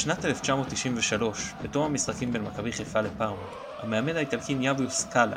בשנת 1993, בתום המשחקים בין מכבי חיפה לפארמה, המאמן האיטלקי ניאביו סקאלה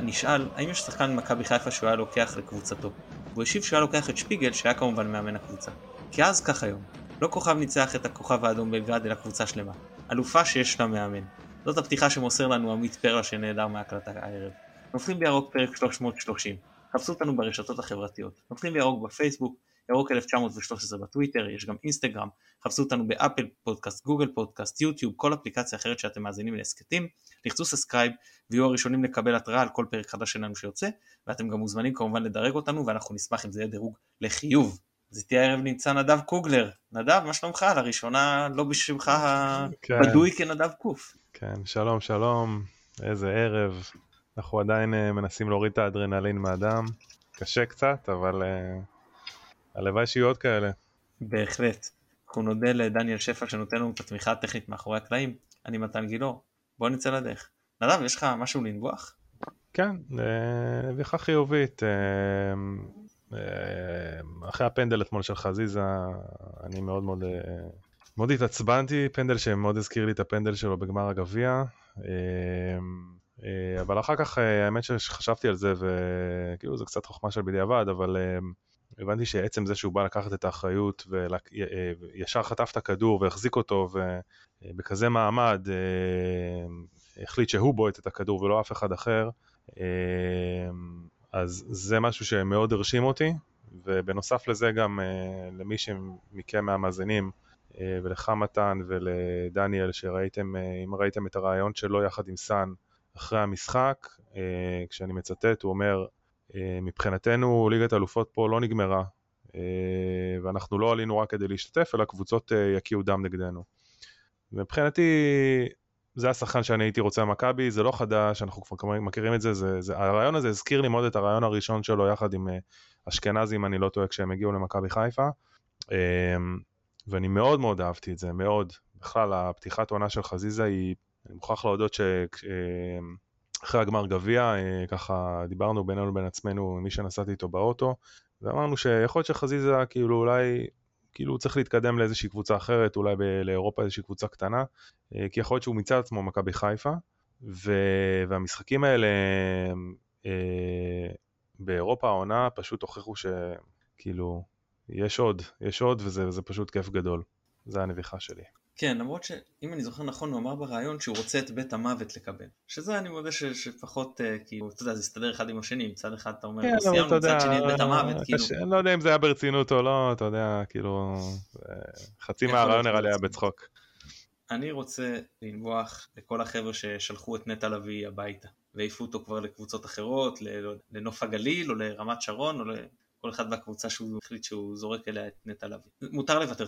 נשאל האם יש שחקן ממכבי חיפה שהוא היה לוקח לקבוצתו. הוא השיב שהוא היה לוקח את שפיגל שהיה כמובן מאמן הקבוצה. כי אז כך היום, לא כוכב ניצח את הכוכב האדום בלגרד אלא קבוצה שלמה. אלופה שיש לה מאמן. זאת הפתיחה שמוסר לנו עמית פרלה שנעדר מהקלטה הערב. נופלים בירוק פרק 330. חפשו אותנו ברשתות החברתיות. נופלים בירוק בפייסבוק, ירוק 1913 בטוויטר, יש גם אינסטגרם, חפשו אותנו ב Apple Podcast, Google Podcast, יוטיוב, כל אפליקציה אחרת שאתם מאזינים להסכתים, לחצו subscribe ויהיו הראשונים לקבל התראה על כל פרק חדש שלנו שיוצא, ואתם גם מוזמנים כמובן לדרג אותנו ואנחנו נשמח אם זה יהיה דירוג לחיוב. אז איתי הערב נמצא נדב קוגלר. נדב, מה שלומך? לראשונה לא בשמך כן. הבדוי כן. כנדב קוף. כן, שלום שלום, איזה ערב. אנחנו עדיין אה, מנסים להוריד את האדרנלין מהדם. קשה קצת, אבל uh, הלוואי שיהיו עוד כאלה. בהחלט. אנחנו נודה לדניאל שפע שנותן לנו את התמיכה הטכנית מאחורי הקלעים. אני מתן גילאור. בוא נצא לדרך. נדב, יש לך משהו לנבוח? כן, אה, חיובית. אחרי הפנדל אתמול של חזיזה, אני מאוד מאוד, מאוד התעצבנתי, פנדל שמאוד הזכיר לי את הפנדל שלו בגמר הגביע. אה, אבל אחר כך אה, האמת שחשבתי על זה וכאילו זה קצת חוכמה של בדיעבד אבל אה, הבנתי שעצם זה שהוא בא לקחת את האחריות וישר חטף את הכדור והחזיק אותו ובכזה מעמד החליט שהוא בועט את הכדור ולא אף אחד אחר אז זה משהו שמאוד הרשים אותי ובנוסף לזה גם למי שמכם מהמאזינים ולך מתן ולדניאל שראיתם, אם ראיתם את הרעיון שלו יחד עם סאן אחרי המשחק, אה, כשאני מצטט, הוא אומר, אה, מבחינתנו ליגת האלופות פה לא נגמרה, אה, ואנחנו לא עלינו רק כדי להשתתף, אלא קבוצות יקיעו דם נגדנו. מבחינתי, זה השחקן שאני הייתי רוצה במכבי, זה לא חדש, אנחנו כבר מכירים את זה, זה, זה, הרעיון הזה הזכיר לי מאוד את הרעיון הראשון שלו יחד עם אשכנזי, אם אני לא טועה, כשהם הגיעו למכבי חיפה, ואני מאוד מאוד אהבתי את זה, מאוד. בכלל, הפתיחת עונה של חזיזה היא אני מוכרח להודות שאחרי הגמר גביע, אה, ככה דיברנו בינינו לבין עצמנו, מי שנסעתי איתו באוטו, ואמרנו שיכול להיות שחזיזה כאילו אולי, כאילו הוא צריך להתקדם לאיזושהי קבוצה אחרת, אולי ב- לאירופה איזושהי קבוצה קטנה, אה, כי יכול להיות שהוא מיצה עצמו מכבי חיפה, ו... והמשחקים האלה אה, באירופה העונה פשוט הוכיחו שכאילו יש עוד, יש עוד וזה פשוט כיף גדול, זה הנביכה שלי. כן, למרות שאם אני זוכר נכון, הוא אמר בריאיון שהוא רוצה את בית המוות לקבל. שזה אני מודה ש, שפחות, uh, כאילו, אתה יודע, זה הסתדר אחד עם השני, מצד אחד אתה אומר, כן, סיימנו, מצד שני את בית המוות, כאילו. אני לא יודע אם זה היה ברצינות או לא, אתה יודע, כאילו, חצי מהרעיון נראה לי היה בצחוק. אני רוצה לנבוח לכל החבר'ה ששלחו את נטע לביא הביתה, והעיפו אותו כבר לקבוצות אחרות, לנוף הגליל, או לרמת שרון, או כל אחד והקבוצה שהוא החליט שהוא זורק אליה את נטע לביא. מותר לוותר,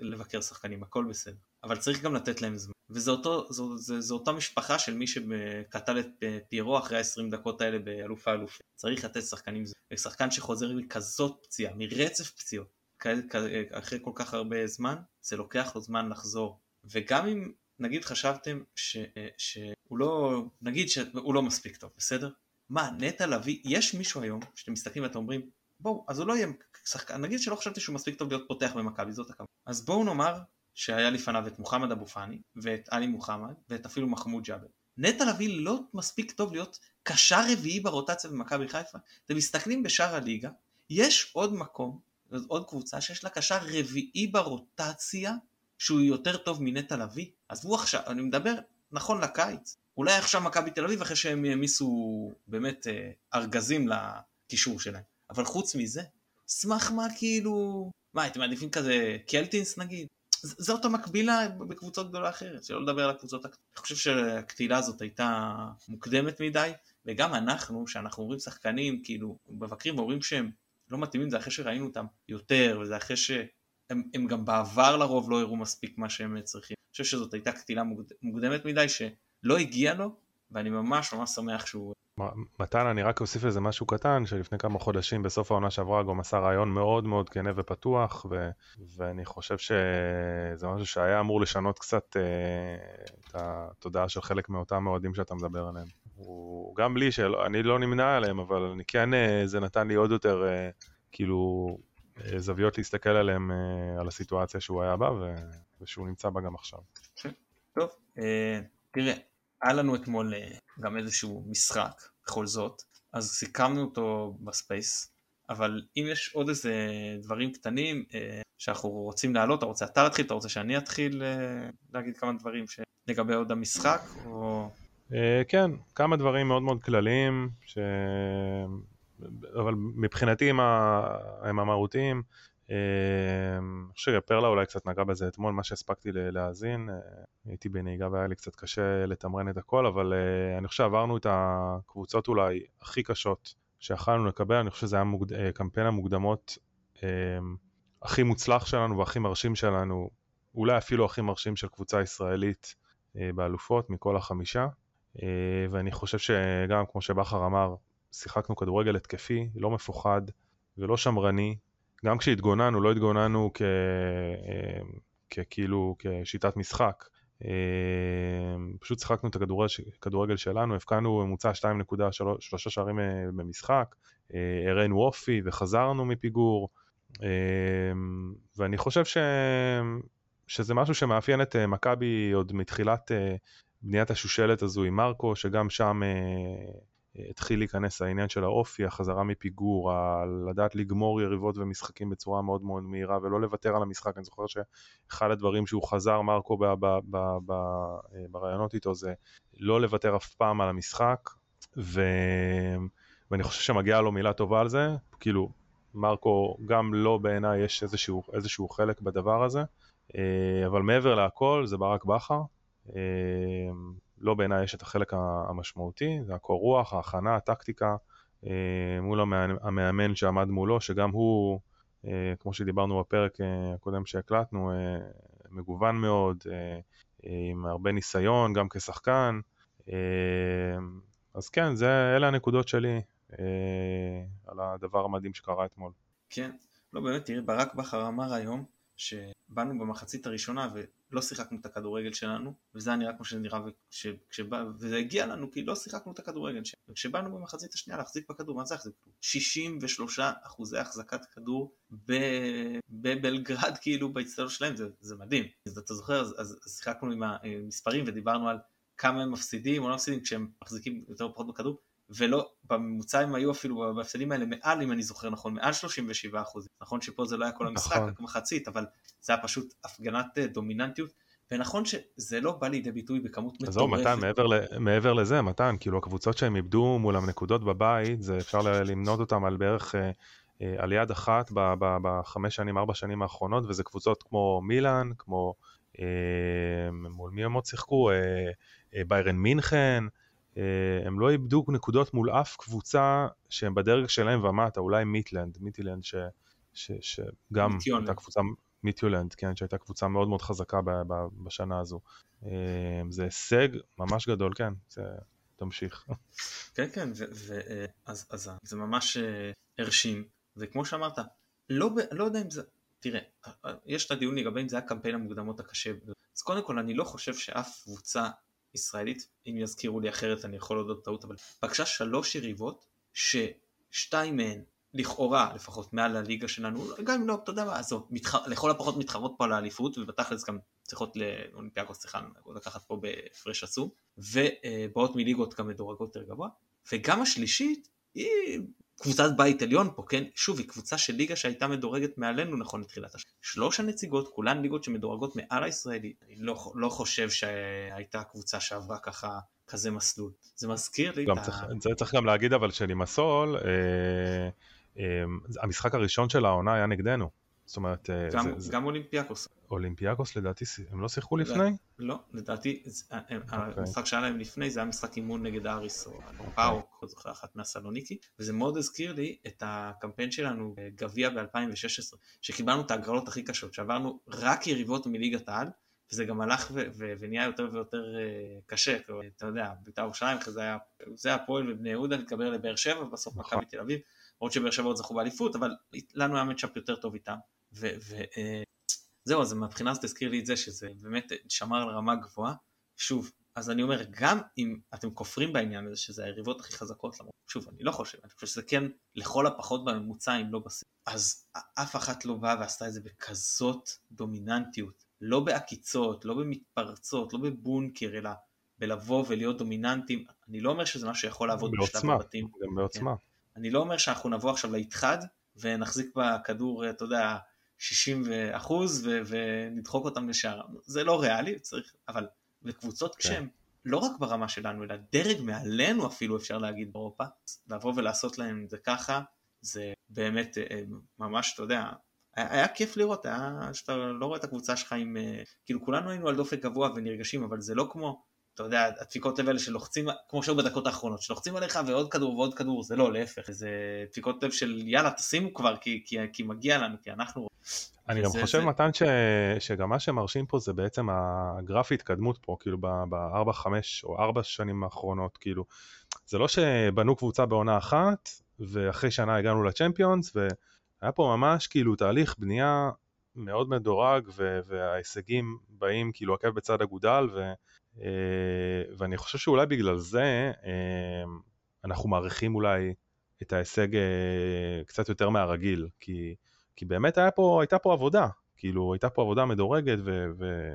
לבקר שחקנים, הכל בסדר, אבל צריך גם לתת להם זמן. וזו אותו, זו, זו, זו אותה משפחה של מי שקטל את פיירו אחרי ה-20 דקות האלה באלוף האלופים. צריך לתת שחקנים זמן. ושחקן שחוזר מכזאת פציעה, מרצף פציעות, אחרי כל כך הרבה זמן, זה לוקח לו זמן לחזור. וגם אם נגיד חשבתם ש, שהוא לא, נגיד שהוא לא מספיק טוב, בסדר? מה, נטע לביא, יש מישהו היום שאתם מסתכלים ואתם אומרים, בואו, אז הוא לא יהיה שחקן, נגיד שלא חשבתי שהוא מספיק טוב להיות פותח במכבי, זאת הכוונה. אז בואו נאמר שהיה לפניו את מוחמד אבו פאני, ואת עלי מוחמד, ואת אפילו מחמוד ג'אבר. נטע לביא לא מספיק טוב להיות קשר רביעי ברוטציה במכבי חיפה. אתם מסתכלים בשאר הליגה, יש עוד מקום, עוד קבוצה שיש לה קשר רביעי ברוטציה, שהוא יותר טוב מנטע לביא. עזבו עכשיו, אני מדבר נכון לקיץ. אולי עכשיו מכבי תל אביב אחרי שהם העמיסו באמת אה, ארגזים לקישור שלהם. אבל חוץ מזה, סמך מה כאילו, מה אתם מעדיפים כזה קלטינס נגיד? זאת המקבילה בקבוצות גדולה אחרת, שלא לדבר על הקבוצות. אני חושב שהקטילה הזאת הייתה מוקדמת מדי, וגם אנחנו, שאנחנו אומרים שחקנים, כאילו, מבקרים ואומרים שהם לא מתאימים, זה אחרי שראינו אותם יותר, וזה אחרי שהם גם בעבר לרוב לא הראו מספיק מה שהם צריכים. אני חושב שזאת הייתה קטילה מוקדמת מדי, שלא הגיע לו, ואני ממש ממש שמח שהוא מתן, אני רק אוסיף לזה משהו קטן, שלפני כמה חודשים בסוף העונה שעברה גם עשה רעיון מאוד מאוד כנה ופתוח, ו- ואני חושב שזה משהו שהיה אמור לשנות קצת אה, את התודעה של חלק מאותם אוהדים שאתה מדבר עליהם. הוא גם לי, שאני לא נמנה עליהם, אבל אני כן, אה, זה נתן לי עוד יותר, אה, כאילו, זוויות להסתכל עליהם, על הסיטואציה שהוא היה בה ושהוא נמצא בה גם עכשיו. טוב, תראה, היה לנו אתמול גם איזשהו משחק בכל זאת, אז סיכמנו אותו בספייס, אבל אם יש עוד איזה דברים קטנים שאנחנו רוצים להעלות, אתה רוצה אתה להתחיל, אתה רוצה שאני אתחיל להגיד כמה דברים לגבי עוד המשחק? או... כן, כמה דברים מאוד מאוד כלליים, ש... אבל מבחינתי הם המהותיים. אני חושב שפרלה אולי קצת נגע בזה אתמול, מה שהספקתי להאזין, הייתי בנהיגה והיה לי קצת קשה לתמרן את הכל, אבל אני חושב שעברנו את הקבוצות אולי הכי קשות שיכלנו לקבל, אני חושב שזה היה מוגד... קמפיין המוקדמות הכי מוצלח שלנו והכי מרשים שלנו, אולי אפילו הכי מרשים של קבוצה ישראלית באלופות מכל החמישה, ואני חושב שגם כמו שבכר אמר, שיחקנו כדורגל התקפי, לא מפוחד ולא שמרני. גם כשהתגוננו, לא התגוננו כ... כאילו כשיטת משחק. פשוט שיחקנו את הכדורגל שלנו, הפקענו ממוצע 2.3 שערים אה, במשחק, הראינו אופי וחזרנו מפיגור, ואני חושב ש... שזה משהו שמאפיין את אה, מכבי עוד מתחילת אה, בניית השושלת הזו עם מרקו, שגם שם התחיל להיכנס העניין של האופי, החזרה מפיגור, לדעת לגמור יריבות ומשחקים בצורה מאוד מאוד מהירה ולא לוותר על המשחק. אני זוכר שאחד הדברים שהוא חזר, מרקו, ברעיונות איתו זה לא לוותר אף פעם על המשחק, ו... ואני חושב שמגיעה לו מילה טובה על זה. כאילו, מרקו, גם לא בעיניי יש איזשהו, איזשהו חלק בדבר הזה, אה, אבל מעבר להכל זה ברק בכר. לא בעיניי יש את החלק המשמעותי, זה הקור רוח, ההכנה, הטקטיקה, אה, מול המאמן שעמד מולו, שגם הוא, אה, כמו שדיברנו בפרק אה, הקודם שהקלטנו, מגוון מאוד, עם הרבה ניסיון, גם כשחקן. אז כן, זה, אלה הנקודות שלי על הדבר המדהים שקרה אתמול. כן, לא באמת, תראה, ברק בכר אמר היום שבאנו במחצית הראשונה ולא שיחקנו את הכדורגל שלנו, וזה היה נראה כמו שזה נראה, וכשבא, וזה הגיע לנו כי לא שיחקנו את הכדורגל שלנו, וכשבאנו במחצית השנייה להחזיק בכדור, מה זה להחזיק? 63 אחוזי החזקת כדור בבלגרד כאילו בהצטלות שלהם, זה, זה מדהים. אז אתה זוכר, אז, אז שיחקנו עם המספרים ודיברנו על כמה הם מפסידים או לא מפסידים כשהם מחזיקים יותר או פחות בכדור, ולא, בממוצע הם היו אפילו בהפסדים האלה מעל, אם אני זוכר נכון, מעל 37 אחוז. נכון שפה זה לא היה כל המשחק, נכון. רק מחצית, אבל זה היה פשוט הפגנת אה, דומיננטיות. ונכון שזה לא בא לידי ביטוי בכמות מטורפת. זהו, מתן, מעבר, מעבר לזה, מתן, כאילו הקבוצות שהם איבדו מולם נקודות בבית, זה אפשר למנות אותם על בערך, אה, אה, על יד אחת בחמש שנים, ארבע שנים האחרונות, וזה קבוצות כמו מילאן, כמו, מול מי הם עוד שיחקו? ביירן מינכן, אה, הם לא איבדו נקודות מול אף קבוצה שהם בדרג שלהם ומטה, אולי מיטלנד, מיטילנד ש, ש, שגם מיטיולנד. הייתה קבוצה, מיטיולנד, כן, שהייתה קבוצה מאוד מאוד חזקה ב, ב, בשנה הזו. אה, זה הישג ממש גדול, כן, זה, תמשיך. כן, כן, ו, ו, אה, אז, אז זה ממש הרשים, וכמו שאמרת, לא, לא יודע אם זה, תראה, יש את הדיון לגבי אם זה היה קמפיין המוקדמות הקשה, אז קודם כל אני לא חושב שאף קבוצה ישראלית, אם יזכירו לי אחרת אני יכול להודות טעות, אבל פגשה שלוש יריבות ששתיים מהן לכאורה לפחות מעל הליגה שלנו, גם אם לא, אתה יודע מה, עזוב, מתח... לכל הפחות מתחרות פה על האליפות ובתכלס גם צריכות לאולימפיאקוס צריכה לקחת פה בהפרש עצום, ובאות מליגות גם מדורגות יותר גבוה, וגם השלישית היא קבוצת בית עליון פה, כן? שוב, היא קבוצה של ליגה שהייתה מדורגת מעלינו נכון לתחילת השנה. שלוש הנציגות, כולן ליגות שמדורגות מעל הישראלי. אני לא, לא חושב שהייתה קבוצה שעברה ככה כזה מסלול. זה מזכיר לי את ה... צריך, זה צריך גם להגיד אבל שלימסול, אה, אה, המשחק הראשון של העונה היה נגדנו. זאת אומרת... אה, גם, זה, גם אולימפיאקוס. אולימפיאקוס לדעתי, הם לא שיחקו לפני? לא, לדעתי, אה, אה, אוקיי. המשחק שהיה להם לפני זה היה משחק אימון נגד אריס או פאוק, לא זוכר, אחת מהסלוניקי, וזה מאוד הזכיר לי את הקמפיין שלנו גביע ב-2016, שקיבלנו את ההגרלות הכי קשות, שעברנו רק יריבות מליגת העל, וזה גם הלך ו- ו- ונהיה יותר ויותר אה, קשה, אתה יודע, בית"ר ירושלים, זה היה, זה הפועל ובני יהודה להתקבר לבאר שבע, ובסוף נכון. מכבי תל אביב, למרות שבאר שבע עוד זכו באליפות, אבל לנו היה מצ'אפ יותר טוב איתם. וזהו, אז מהבחינה הזאת הזכיר לי את זה, שזה באמת שמר על רמה גבוהה. שוב, אז אני אומר, גם אם אתם כופרים בעניין הזה, שזה היריבות הכי חזקות, למרות, שוב, אני לא חושב, אני חושב שזה כן לכל הפחות בממוצע, אם לא בסדר. אז אף אחת לא באה ועשתה את זה בכזאת דומיננטיות, לא בעקיצות, לא במתפרצות, לא בבונקר, אלא בלבוא ולהיות דומיננטים. אני לא אומר שזה משהו שיכול לעבוד בשלב הבתים. גם בעוצמה. כן. אני לא אומר שאנחנו נבוא עכשיו ליתחד ונחזיק בכדור, אתה יודע, 60 אחוז ונדחוק אותם לשער. זה לא ריאלי, צריך, אבל וקבוצות כן. כשהן לא רק ברמה שלנו, אלא דרג מעלינו אפילו אפשר להגיד באירופה, לבוא ולעשות להם את זה ככה, זה באמת אה, ממש, אתה יודע, היה, היה כיף לראות, היה שאתה לא רואה את הקבוצה שלך עם, אה, כאילו כולנו היינו על דופק גבוה ונרגשים, אבל זה לא כמו, אתה יודע, הדפיקות לב האלה שלוחצים, כמו שהיו בדקות האחרונות, שלוחצים עליך ועוד כדור ועוד כדור, זה לא, להפך, זה דפיקות לב של יאללה תשימו כבר, כי, כי, כי מגיע לנו, כי אנחנו... אני גם חושב, זה... מתן, ש... שגם מה שמרשים פה זה בעצם הגרף התקדמות פה, כאילו בארבע, חמש או ארבע שנים האחרונות, כאילו, זה לא שבנו קבוצה בעונה אחת, ואחרי שנה הגענו לצ'מפיונס, והיה פה ממש כאילו תהליך בנייה מאוד מדורג. וההישגים באים כאילו עקב בצד אגודל, ו... אה, ואני חושב שאולי בגלל זה אה, אנחנו מעריכים אולי את ההישג אה, קצת יותר מהרגיל, כי... כי באמת היה פה, הייתה פה עבודה, כאילו הייתה פה עבודה מדורגת ו, ו,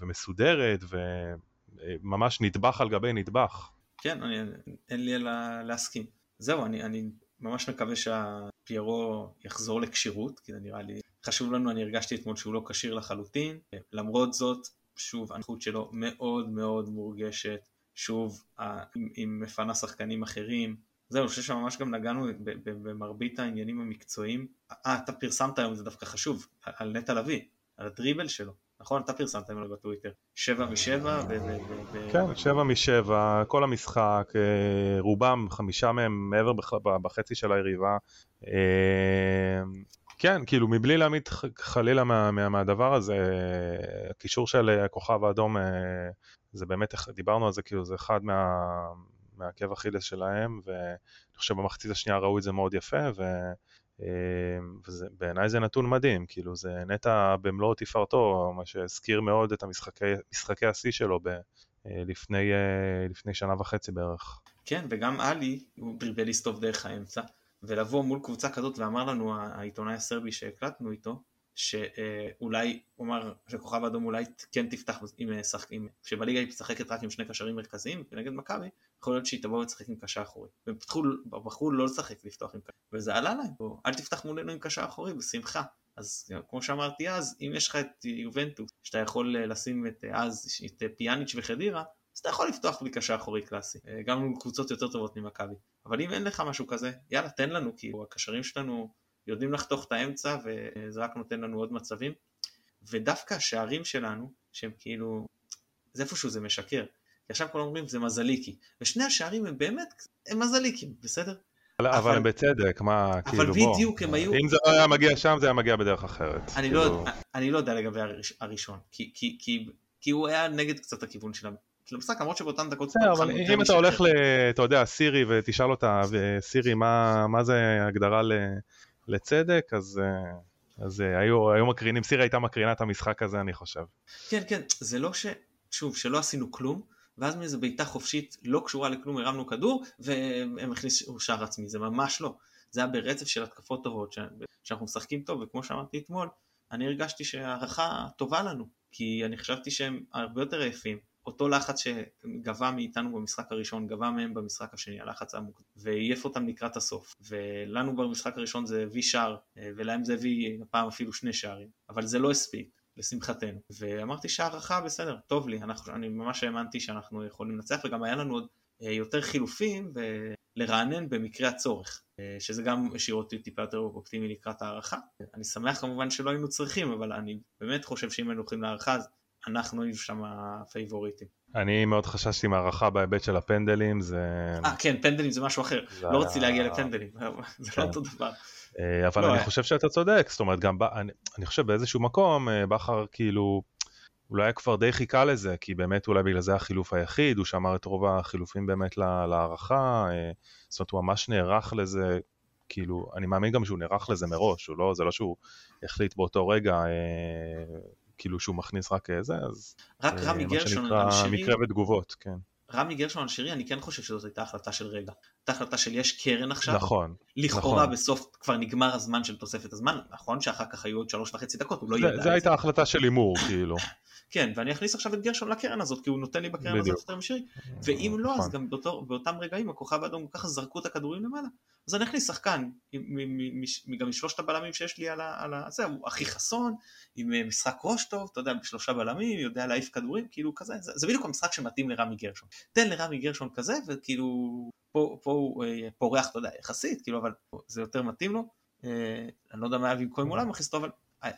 ומסודרת וממש נדבך על גבי נדבך. כן, אני, אין לי אלא להסכים. זהו, אני, אני ממש מקווה שהפיירו יחזור לכשירות, כי זה נראה לי חשוב לנו, אני הרגשתי אתמול שהוא לא כשיר לחלוטין. למרות זאת, שוב, הנכות שלו מאוד מאוד מורגשת. שוב, היא מפנה שחקנים אחרים, זהו, אני חושב שממש גם נגענו במרבית העניינים המקצועיים. אה, אתה פרסמת היום, זה דווקא חשוב, על נטע לביא, על הדריבל שלו. נכון? אתה פרסמת היום בטוויטר. שבע משבע ו... כן, שבע משבע, כל המשחק, אה, רובם, חמישה מהם מעבר בחצי של היריבה. אה, כן, כאילו מבלי להעמיד חלילה מה, מה, מהדבר הזה, הקישור של הכוכב האדום, אה, זה באמת, דיברנו על זה, כאילו זה אחד מה, מהעקב אכילס שלהם, ואני חושב במחצית השנייה ראו את זה מאוד יפה, ו... ובעיניי זה נתון מדהים, כאילו זה נטע במלוא תפארתו, מה שהזכיר מאוד את המשחקי השיא שלו ב, אה, לפני, אה, לפני שנה וחצי בערך. כן, וגם עלי, הוא דריבל לסטוב דרך האמצע, ולבוא מול קבוצה כזאת, ואמר לנו העיתונאי הסרבי שהקלטנו איתו, שאולי, הוא אמר שכוכב האדום אולי כן תפתח עם שחקים, שבליגה היא משחקת רק עם שני קשרים מרכזיים כנגד מכבי, יכול להיות שהיא תבוא ותשחק עם קשה אחורי. והם פתחו, בחרו לא לשחק, לפתוח עם קשה, וזה עלה להם, בוא, אל תפתח מולנו עם קשה אחורי, בשמחה. אז כמו שאמרתי אז, אם יש לך את יובנטוס, שאתה יכול לשים את אז, את פיאניץ' וחדירה, אז אתה יכול לפתוח בלי אחורי קלאסי, גם עם קבוצות יותר טובות ממכבי. אבל אם אין לך משהו כזה, יאללה תן לנו, כי הקשרים שלנו יודעים לחתוך את האמצע וזה רק נותן לנו עוד מצבים. ודווקא השערים שלנו, שהם כאילו, זה איפשהו זה משקר. כי עכשיו כולם אומרים זה מזליקי, ושני השערים הם באמת, הם מזליקים, בסדר? אבל, אבל הם בצדק, מה, אבל כאילו בוא. אבל בדיוק הם היו... אם זה לא היה מגיע שם, זה היה מגיע בדרך אחרת. אני, לא כאילו... לא, אני לא יודע לגבי הראשון, כי, כי, כי, כי הוא היה נגד קצת הכיוון של המשחק, למרות שבאותן דקות... בסדר, אבל אם אתה הולך ל... אתה יודע, סירי, ותשאל אותה, סירי, מה, מה זה הגדרה ל... לצדק, אז, אה, אז אה, היו, היו מקרינים, סירה הייתה מקרינה את המשחק הזה אני חושב. כן, כן, זה לא ש... שוב, שלא עשינו כלום, ואז מאיזה בעיטה חופשית לא קשורה לכלום הרמנו כדור והם הכניסו שער עצמי, זה ממש לא. זה היה ברצף של התקפות טובות, שאנחנו משחקים טוב, וכמו שאמרתי אתמול, אני הרגשתי שהערכה טובה לנו, כי אני חשבתי שהם הרבה יותר עייפים, אותו לחץ שגבה מאיתנו במשחק הראשון, גבה מהם במשחק השני, הלחץ העמוק, ועייף אותם לקראת הסוף. ולנו במשחק הראשון זה הביא שער, ולהם זה הביא הפעם אפילו שני שערים, אבל זה לא הספיק. לשמחתנו, ואמרתי שהערכה בסדר, טוב לי, אנחנו, אני ממש האמנתי שאנחנו יכולים לנצח וגם היה לנו עוד אה, יותר חילופים ולרענן במקרה הצורך, אה, שזה גם השאיר אותי טיפה יותר אופטימי לקראת הערכה. אני שמח כמובן שלא היינו צריכים, אבל אני באמת חושב שאם היינו הולכים להערכה אז אנחנו היינו שם הפייבוריטים. אני מאוד חששתי מהערכה בהיבט של הפנדלים, זה... אה כן, פנדלים זה משהו אחר, זה... לא רציתי להגיע לפנדלים, זה לא כן. אותו דבר. אה, אבל לא, אני חושב שאתה צודק, זאת אומרת, גם אני, חושב באיזשהו מקום, אה, בכר כאילו, אולי היה כבר די חיכה לזה, כי באמת אולי בגלל זה החילוף היחיד, הוא שמר את רוב החילופים באמת להערכה, זאת אומרת, הוא ממש נערך לזה, כאילו, אני מאמין גם שהוא נערך לזה מראש, לא, זה לא שהוא החליט באותו רגע, כאילו שהוא מכניס רק זה, אז... רק רמי גרשון מה שנקרא מקרה ותגובות, כן. רמי גרשון על שירי, אני כן חושב שזאת הייתה החלטה של רגע. הייתה החלטה של יש קרן עכשיו. נכון. לכאורה נכון. בסוף כבר נגמר הזמן של תוספת הזמן, נכון שאחר כך היו עוד שלוש וחצי דקות, הוא לא ידע את זה. זה הייתה החלטה של הימור, כאילו. כן, ואני אכניס עכשיו את גרשון לקרן הזאת, כי הוא נותן לי בקרן הזאת יותר משירי. ואם לא, אז נכון. גם באותם רגעים הכוכב האדום ככה זרקו את הכדורים למעלה. אז אני אכניס שחקן, גם משלושת הבלמים שיש לי על ה... זה, הוא הכי חסון, עם אה, משחק ראש טוב, אתה יודע, בשלושה בלמים, יודע להעיף כדורים, כאילו כזה, זה, זה בדיוק המשחק שמתאים לרמי גרשון. תן לרמי גרשון כזה, וכאילו, פה, פה הוא אה, פורח, אתה יודע, יחסית, כאילו, אבל זה יותר מתאים לו. אה, אני לא יודע מה היה במקום אולי מכניס אותו, אבל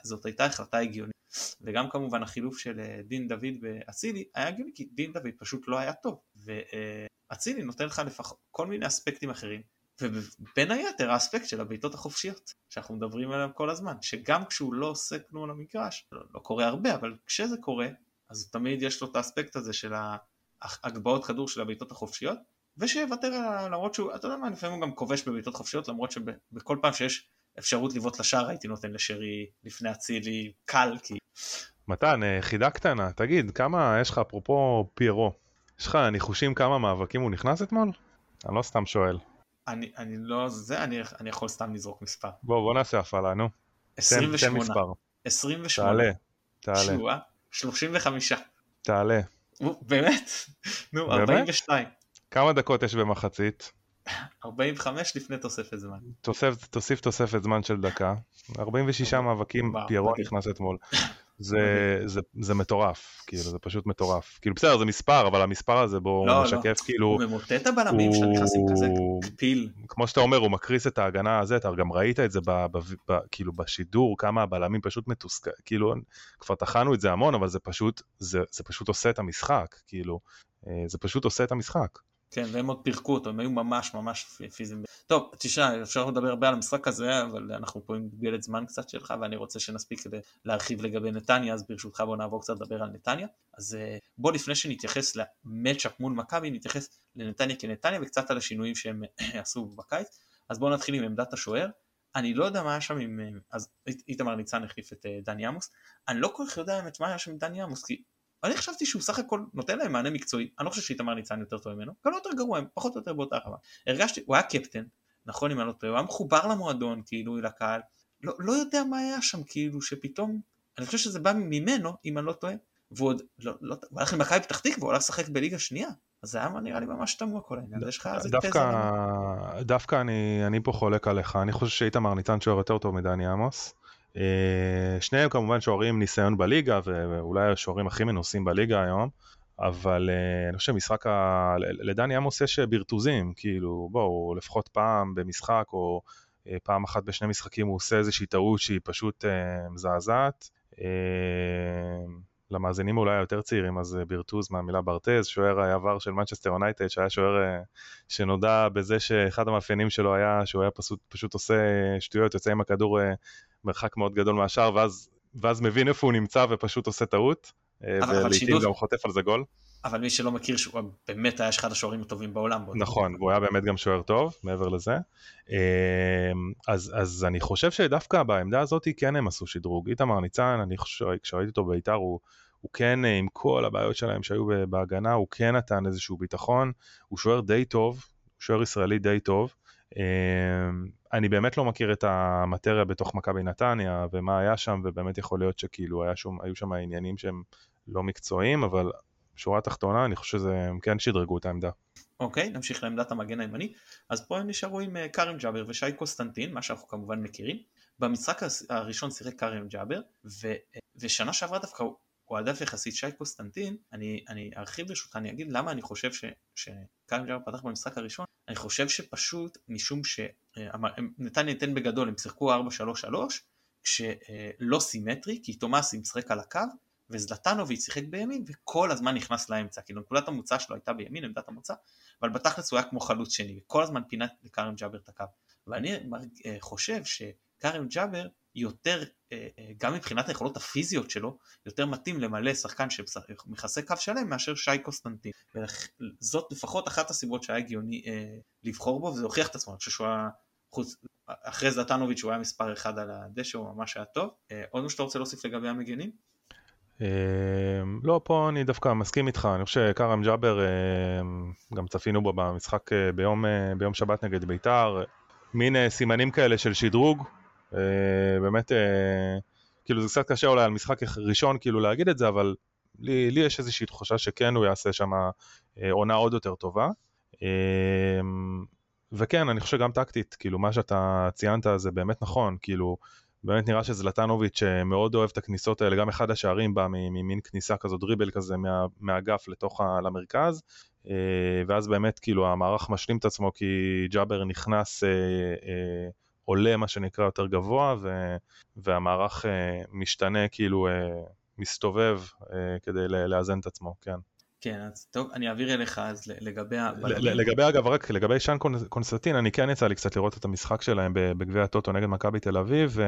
זאת הייתה החלטה הגיונית. וגם כמובן החילוף של דין דוד ואצילי היה הגיוני, כי דין דוד פשוט לא היה טוב. ואצילי נותן לך לפחות כל מיני אספקטים אחרים. ובין היתר האספקט של הבעיטות החופשיות שאנחנו מדברים עליהם כל הזמן שגם כשהוא לא עושה כלום על המגרש לא, לא קורה הרבה אבל כשזה קורה אז תמיד יש לו את האספקט הזה של הגבהות כדור של הבעיטות החופשיות ושיוותר למרות שהוא אתה יודע מה לפעמים הוא גם כובש בבעיטות חופשיות למרות שבכל פעם שיש אפשרות לבעוט לשער הייתי נותן לשרי לפני אצילי קל כי מתן אה, חידה קטנה תגיד כמה יש לך אפרופו פיירו יש לך ניחושים כמה מאבקים הוא נכנס אתמול? אני לא סתם שואל אני, אני לא זה, אני, אני יכול סתם לזרוק מספר. בוא, בוא נעשה הפעלה, נו. 28. תן, תן מספר. 28. תעלה, תעלה. שוע, 35. תעלה. באמת? נו, באמת? 42. כמה דקות יש במחצית? 45 לפני תוספת זמן. תוסף, תוסיף תוספת זמן של דקה. 46 מאבקים, פיירו נכנס אתמול. זה, זה, זה מטורף, כאילו, זה פשוט מטורף. כאילו, בסדר, זה מספר, אבל המספר הזה בו לא, משקף, לא. כאילו... הוא ממוטט את הבלמים הוא... שנכנסים כזה פיל. כמו שאתה אומר, הוא מקריס את ההגנה הזה, אתה גם ראית את זה ב, ב, ב, כאילו בשידור, כמה הבלמים פשוט מתוסכל, כאילו, כבר טחנו את זה המון, אבל זה פשוט, זה, זה פשוט עושה את המשחק, כאילו, אה, זה פשוט עושה את המשחק. כן, והם עוד פירקו אותו, הם היו ממש ממש פיזיים. טוב, תשמע, אפשר לדבר הרבה על המשחק הזה, אבל אנחנו פה עם מגבלת זמן קצת שלך, ואני רוצה שנספיק כדי להרחיב לגבי נתניה, אז ברשותך בוא נעבור קצת לדבר על נתניה. אז אה, בוא לפני שנתייחס למצ'אפ מול מכבי, נתייחס לנתניה כנתניה וקצת על השינויים שהם עשו בקיץ. אז בואו נתחיל עם עמדת השוער. אני לא יודע מה היה שם עם, אה, אז איתמר ניצן החליף את אה, דני עמוס, אני לא כל כך יודע האמת מה היה שם עם דני עמוס, כי אני חשבתי שהוא סך הכל נותן להם מענה מקצועי, אני לא חושב שאיתמר ניצן יותר טוב ממנו, גם לא יותר גרוע, הם פחות או יותר באותה רמה. הרגשתי, הוא היה קפטן, נכון אם אני לא טועה, הוא היה מחובר למועדון כאילו לקהל, לא, לא יודע מה היה שם כאילו שפתאום, אני חושב שזה בא ממנו אם אני לא טועה, והוא עוד, לא, לא, הוא הלך למכבי פתח תקווה, הוא הלך לשחק בליגה שנייה, אז זה היה נראה לי ממש תמוה כל העניין, יש לך איזה תזה? דווקא אני, אני פה חולק עליך, אני חושב שאיתמר ניצן שוער יותר טוב מדני עמוס. אה, שניהם כמובן שוערים ניסיון בליגה ואולי השוערים הכי מנוסים בליגה היום אבל אה, אני חושב שמשחק, ה... לדני עמוס יש בירטוזים, כאילו בואו לפחות פעם במשחק או אה, פעם אחת בשני משחקים הוא עושה איזושהי טעות שהיא פשוט מזעזעת. למאזינים אולי היותר צעירים אז בירטוז מהמילה ברטז, שוער העבר של מנצ'סטר יונייטד שהיה שוער שנודע בזה שאחד המאפיינים שלו היה שהוא היה פשוט, פשוט עושה שטויות, יוצא עם הכדור מרחק מאוד גדול מהשאר, ואז, ואז מבין איפה הוא נמצא ופשוט עושה טעות, אה, ולעיתים גם חוטף על זה גול. אבל מי שלא מכיר שהוא באמת היה אחד השוערים הטובים בעולם. נכון, והוא היה באמת גם שוער טוב, מעבר לזה. אה, אז, אז אני חושב שדווקא בעמדה הזאת כן הם עשו שדרוג. איתמר ניצן, אני חושב, כשראיתי אותו בית"ר, הוא, הוא כן, אה, עם כל הבעיות שלהם שהיו בהגנה, הוא כן נתן איזשהו ביטחון. הוא שוער די טוב, שוער ישראלי די טוב. אמ, אני באמת לא מכיר את המטריה בתוך מכבי נתניה ומה היה שם ובאמת יכול להיות שכאילו שום, היו שם עניינים שהם לא מקצועיים אבל שורה תחתונה אני חושב שהם כן שדרגו את העמדה. אוקיי okay, נמשיך לעמדת המגן הימני. אז פה הם נשארו עם אה, כרם ג'אבר ושי קוסטנטין מה שאנחנו כמובן מכירים. במשחק הראשון שיחק כרם ג'אבר ו, ושנה שעברה דווקא הוא העדף יחסית. שי קונסטנטין אני, אני ארחיב ברשותך אני אגיד למה אני חושב שכרם ג'אבר פתח במשחק הראשון אני חושב שפשוט משום שנתניה ניתן בגדול הם שיחקו 4-3-3 כשלא סימטרי כי תומאסי משחק על הקו וזלטנוביץ' שיחק בימין וכל הזמן נכנס לאמצע. כאילו נקודת המוצא שלו הייתה בימין עמדת המוצא אבל בתכלס הוא היה כמו חלוץ שני וכל הזמן פינה לכרם ג'אבר את הקו. ואני אה, חושב שכרם ג'אבר יותר, אה, אה, גם מבחינת היכולות הפיזיות שלו, יותר מתאים למלא שחקן שמכסה קו שלם מאשר שי קוסטנטין. זאת לפחות אחת הסיבות שהיה הגיוני אה, לבחור בו, וזה הוכיח את עצמו, אני חושב שהוא היה, חוץ, אחרי זלטנוביץ' הוא היה מספר אחד על הדשא, הוא ממש היה טוב. עוד משהו שאתה רוצה להוסיף לגבי המגנים? לא, פה אני דווקא מסכים איתך, אני חושב שכרם ג'אבר, גם צפינו בו במשחק ביום, ביום שבת נגד בית"ר, מין סימנים כאלה של שדרוג, באמת, כאילו זה קצת קשה אולי על משחק ראשון כאילו להגיד את זה, אבל לי, לי יש איזושהי תחושה שכן הוא יעשה שם עונה עוד יותר טובה. וכן, אני חושב שגם טקטית, כאילו מה שאתה ציינת זה באמת נכון, כאילו באמת נראה שזלטנוביץ' מאוד אוהב את הכניסות האלה, גם אחד השערים בא ממין כניסה כזו, דריבל כזה מה, מהאגף לתוך ה, למרכז, אה, ואז באמת כאילו המערך משלים את עצמו כי ג'אבר נכנס, אה, אה, עולה מה שנקרא יותר גבוה, ו, והמערך משתנה כאילו, מסתובב כדי לאזן את עצמו, כן. כן, אז טוב, אני אעביר אליך אז לגבי. לגבי אגב, רק לגבי שאן קונסטנטין, אני כן יצא לי קצת לראות את המשחק שלהם בגביע הטוטו נגד מכבי תל אביב,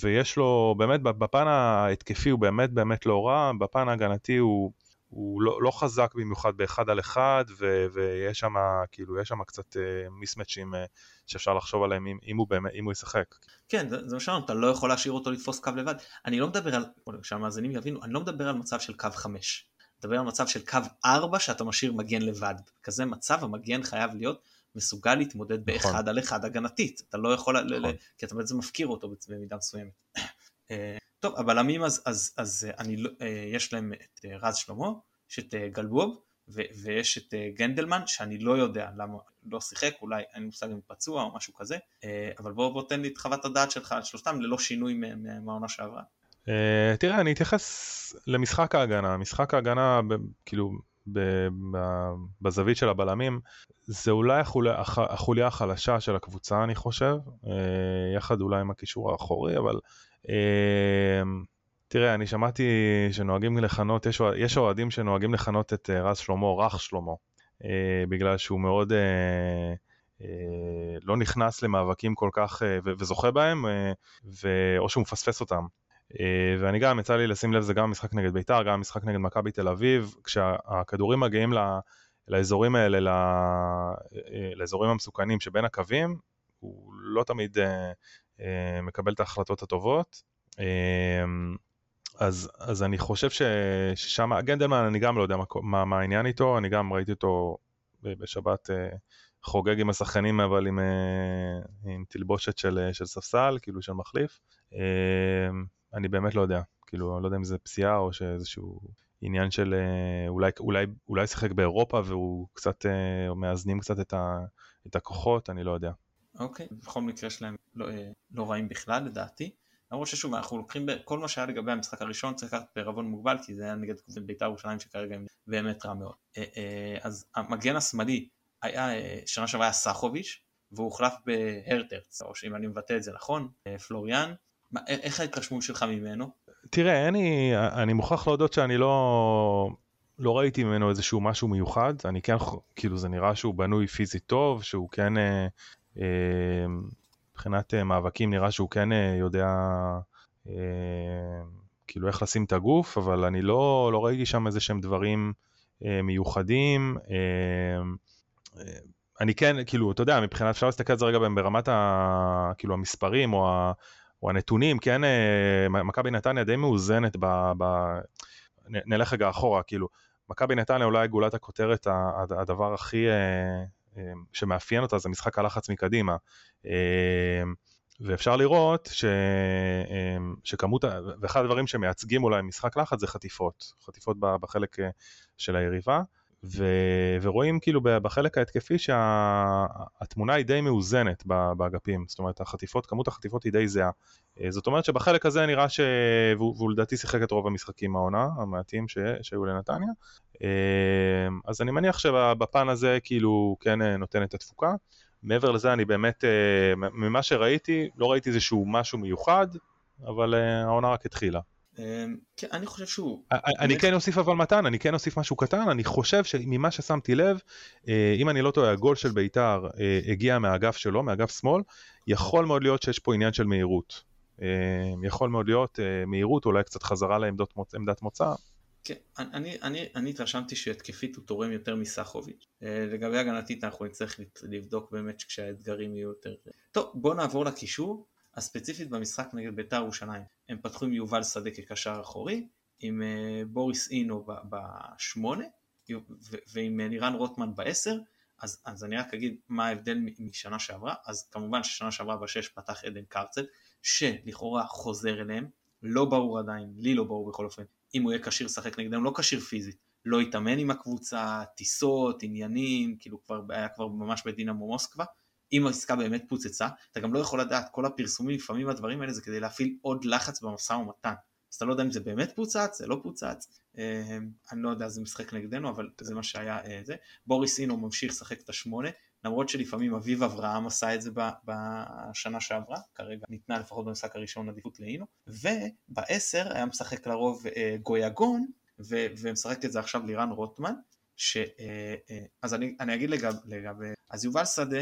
ויש לו, באמת בפן ההתקפי הוא באמת באמת לא רע, בפן ההגנתי הוא... הוא לא, לא חזק במיוחד באחד על אחד, ו, ויש שם, כאילו, יש שם קצת מיסמצ'ים uh, uh, שאפשר לחשוב עליהם אם, אם, הוא באמת, אם הוא ישחק. כן, זה, זה מה שאמרנו, אתה לא יכול להשאיר אותו לתפוס קו לבד. אני לא מדבר על, שהמאזינים יבינו, אני לא מדבר על מצב של קו 5. אני מדבר על מצב של קו 4 שאתה משאיר מגן לבד. כזה מצב המגן חייב להיות מסוגל להתמודד נכון. באחד על אחד הגנתית. אתה לא יכול, נכון. ל, כי אתה בעצם מפקיר אותו במידה מסוימת. אה, טוב, הבלמים אז, אז, אז אני, לא, יש להם את רז שלמה, יש את גלבוב, ו- ויש את גנדלמן שאני לא יודע למה לא שיחק, אולי אין לי מושג אם פצוע או משהו כזה, אבל בוא, בוא תן לי את חוות הדעת שלך על שלושתם ללא שינוי מהעונה שעברה. תראה, אני אתייחס למשחק ההגנה, משחק ההגנה כאילו בזווית של הבלמים זה אולי החוליה החלשה של הקבוצה אני חושב, יחד אולי עם הקישור האחורי, אבל תראה, אני שמעתי שנוהגים לכנות, יש, אוהדים שנוהגים לכנות את אה, רז שלמה רך שלמה, אה, בגלל שהוא מאוד אה, לא נכנס למאבקים כל כך וזוכה בהם, או שהוא מפספס אותם. ואני גם, יצא לי לשים לב, זה גם משחק נגד בית"ר, גם משחק נגד מכבי תל אביב, כשהכדורים מגיעים ל- לאזורים האלה, ל- אה, לאזורים המסוכנים שבין הקווים, הוא לא תמיד מקבל את ההחלטות הטובות. אה, אז, אז אני חושב ש, ששם, גנדלמן אני גם לא יודע מה, מה, מה העניין איתו, אני גם ראיתי אותו בשבת אה, חוגג עם השחקנים אבל עם, אה, עם תלבושת של, של ספסל, כאילו של מחליף. אה, אני באמת לא יודע, כאילו אני לא יודע אם זה פציעה או שאיזשהו עניין של אולי, אולי, אולי שיחק באירופה והוא קצת, מאזנים קצת את, ה, את הכוחות, אני לא יודע. אוקיי. בכל מקרה שלהם לא, לא רעים בכלל לדעתי. למרות ששוב אנחנו לוקחים כל מה שהיה לגבי המשחק הראשון צריך לקחת בערבון מוגבל כי זה היה נגד בית"ר ירושלים שכרגע הם באמת רע מאוד. אה, אה, אז המגן השמאלי היה, אה, שנה שעברה היה סחוביץ' והוא הוחלף בהרטרץ, או שאם אני מבטא את זה נכון, פלוריאן. מה, איך ההתרשמות שלך ממנו? תראה, אני, אני מוכרח להודות שאני לא, לא ראיתי ממנו איזשהו משהו מיוחד, אני כן, כאילו זה נראה שהוא בנוי פיזית טוב, שהוא כן אה, אה, מבחינת אה, מאבקים נראה שהוא כן אה, יודע אה, כאילו איך לשים את הגוף, אבל אני לא, לא ראיתי שם איזה שהם דברים מיוחדים. אני כן, כאילו, אתה יודע, מבחינת, אפשר להסתכל על זה רגע ברמת ה, כאילו, המספרים או, ה, או הנתונים, כן, מכבי נתניה די מאוזנת ב... ב נלך רגע אחורה, כאילו, מכבי נתניה אולי גולת הכותרת, הדבר הכי אמ, שמאפיין אותה זה משחק הלחץ מקדימה. אמ, ואפשר לראות ש... אמ, שכמות, ואחד הדברים שמייצגים אולי משחק לחץ זה חטיפות, חטיפות בחלק אה, של היריבה, ו... ורואים כאילו בחלק ההתקפי שהתמונה שה... היא די מאוזנת באגפים, זאת אומרת החטיפות, כמות החטיפות היא די זהה. אה, זאת אומרת שבחלק הזה נראה ש... והוא לדעתי שיחק את רוב המשחקים העונה, המעטים ש... שהיו לנתניה, אמ, אז אני מניח שבפן הזה כאילו כן אה, נותן את התפוקה. מעבר לזה אני באמת, אה, ממה שראיתי, לא ראיתי איזשהו משהו מיוחד, אבל אה, העונה רק התחילה. אמ, כן, אני חושב שהוא... אני כן אוסיף אבל מתן, אני כן אוסיף משהו קטן, אני חושב שממה ששמתי לב, אם אני לא טועה, הגול של בית"ר הגיע מהאגף שלו, מאגף שמאל, יכול מאוד להיות שיש פה עניין של מהירות. יכול מאוד להיות מהירות, אולי קצת חזרה לעמדת מוצא, כן, אני, אני, אני התרשמתי שהתקפית הוא תורם יותר מסחוביץ'. אה, לגבי הגנתית אנחנו נצטרך לבדוק באמת כשהאתגרים יהיו יותר... טוב, בוא נעבור לקישור, הספציפית במשחק נגד בית"ר ירושלים. הם פתחו עם יובל שדה כקשר אחורי, עם אה, בוריס אינו בשמונה ועם לירן רוטמן בעשר, אז, אז אני רק אגיד מה ההבדל משנה שעברה, אז כמובן ששנה שעברה בשש פתח עדן קרצב, שלכאורה חוזר אליהם, לא ברור עדיין, לי לא ברור בכל אופן, אם הוא יהיה כשיר לשחק נגדם, לא כשיר פיזית, לא התאמן עם הקבוצה, טיסות, עניינים, כאילו כבר היה כבר ממש בדינמו מוסקבה, אם העסקה באמת פוצצה, אתה גם לא יכול לדעת, כל הפרסומים, לפעמים הדברים האלה זה כדי להפעיל עוד לחץ במשא ומתן. אז אתה לא יודע אם זה באמת פוצץ, זה לא פוצץ, אה, אני לא יודע, זה משחק נגדנו, אבל זה מה שהיה אה, זה. בוריס אינו ממשיך לשחק את השמונה, למרות שלפעמים אביב אברהם עשה את זה בשנה שעברה, כרגע ניתנה לפחות במשחק הראשון עדיפות לאינו, ובעשר היה משחק לרוב אה, גויגון, ומשחק את זה עכשיו לירן רוטמן, ש... אז אני, אני אגיד לגבי, לגב, אז יובל שדה,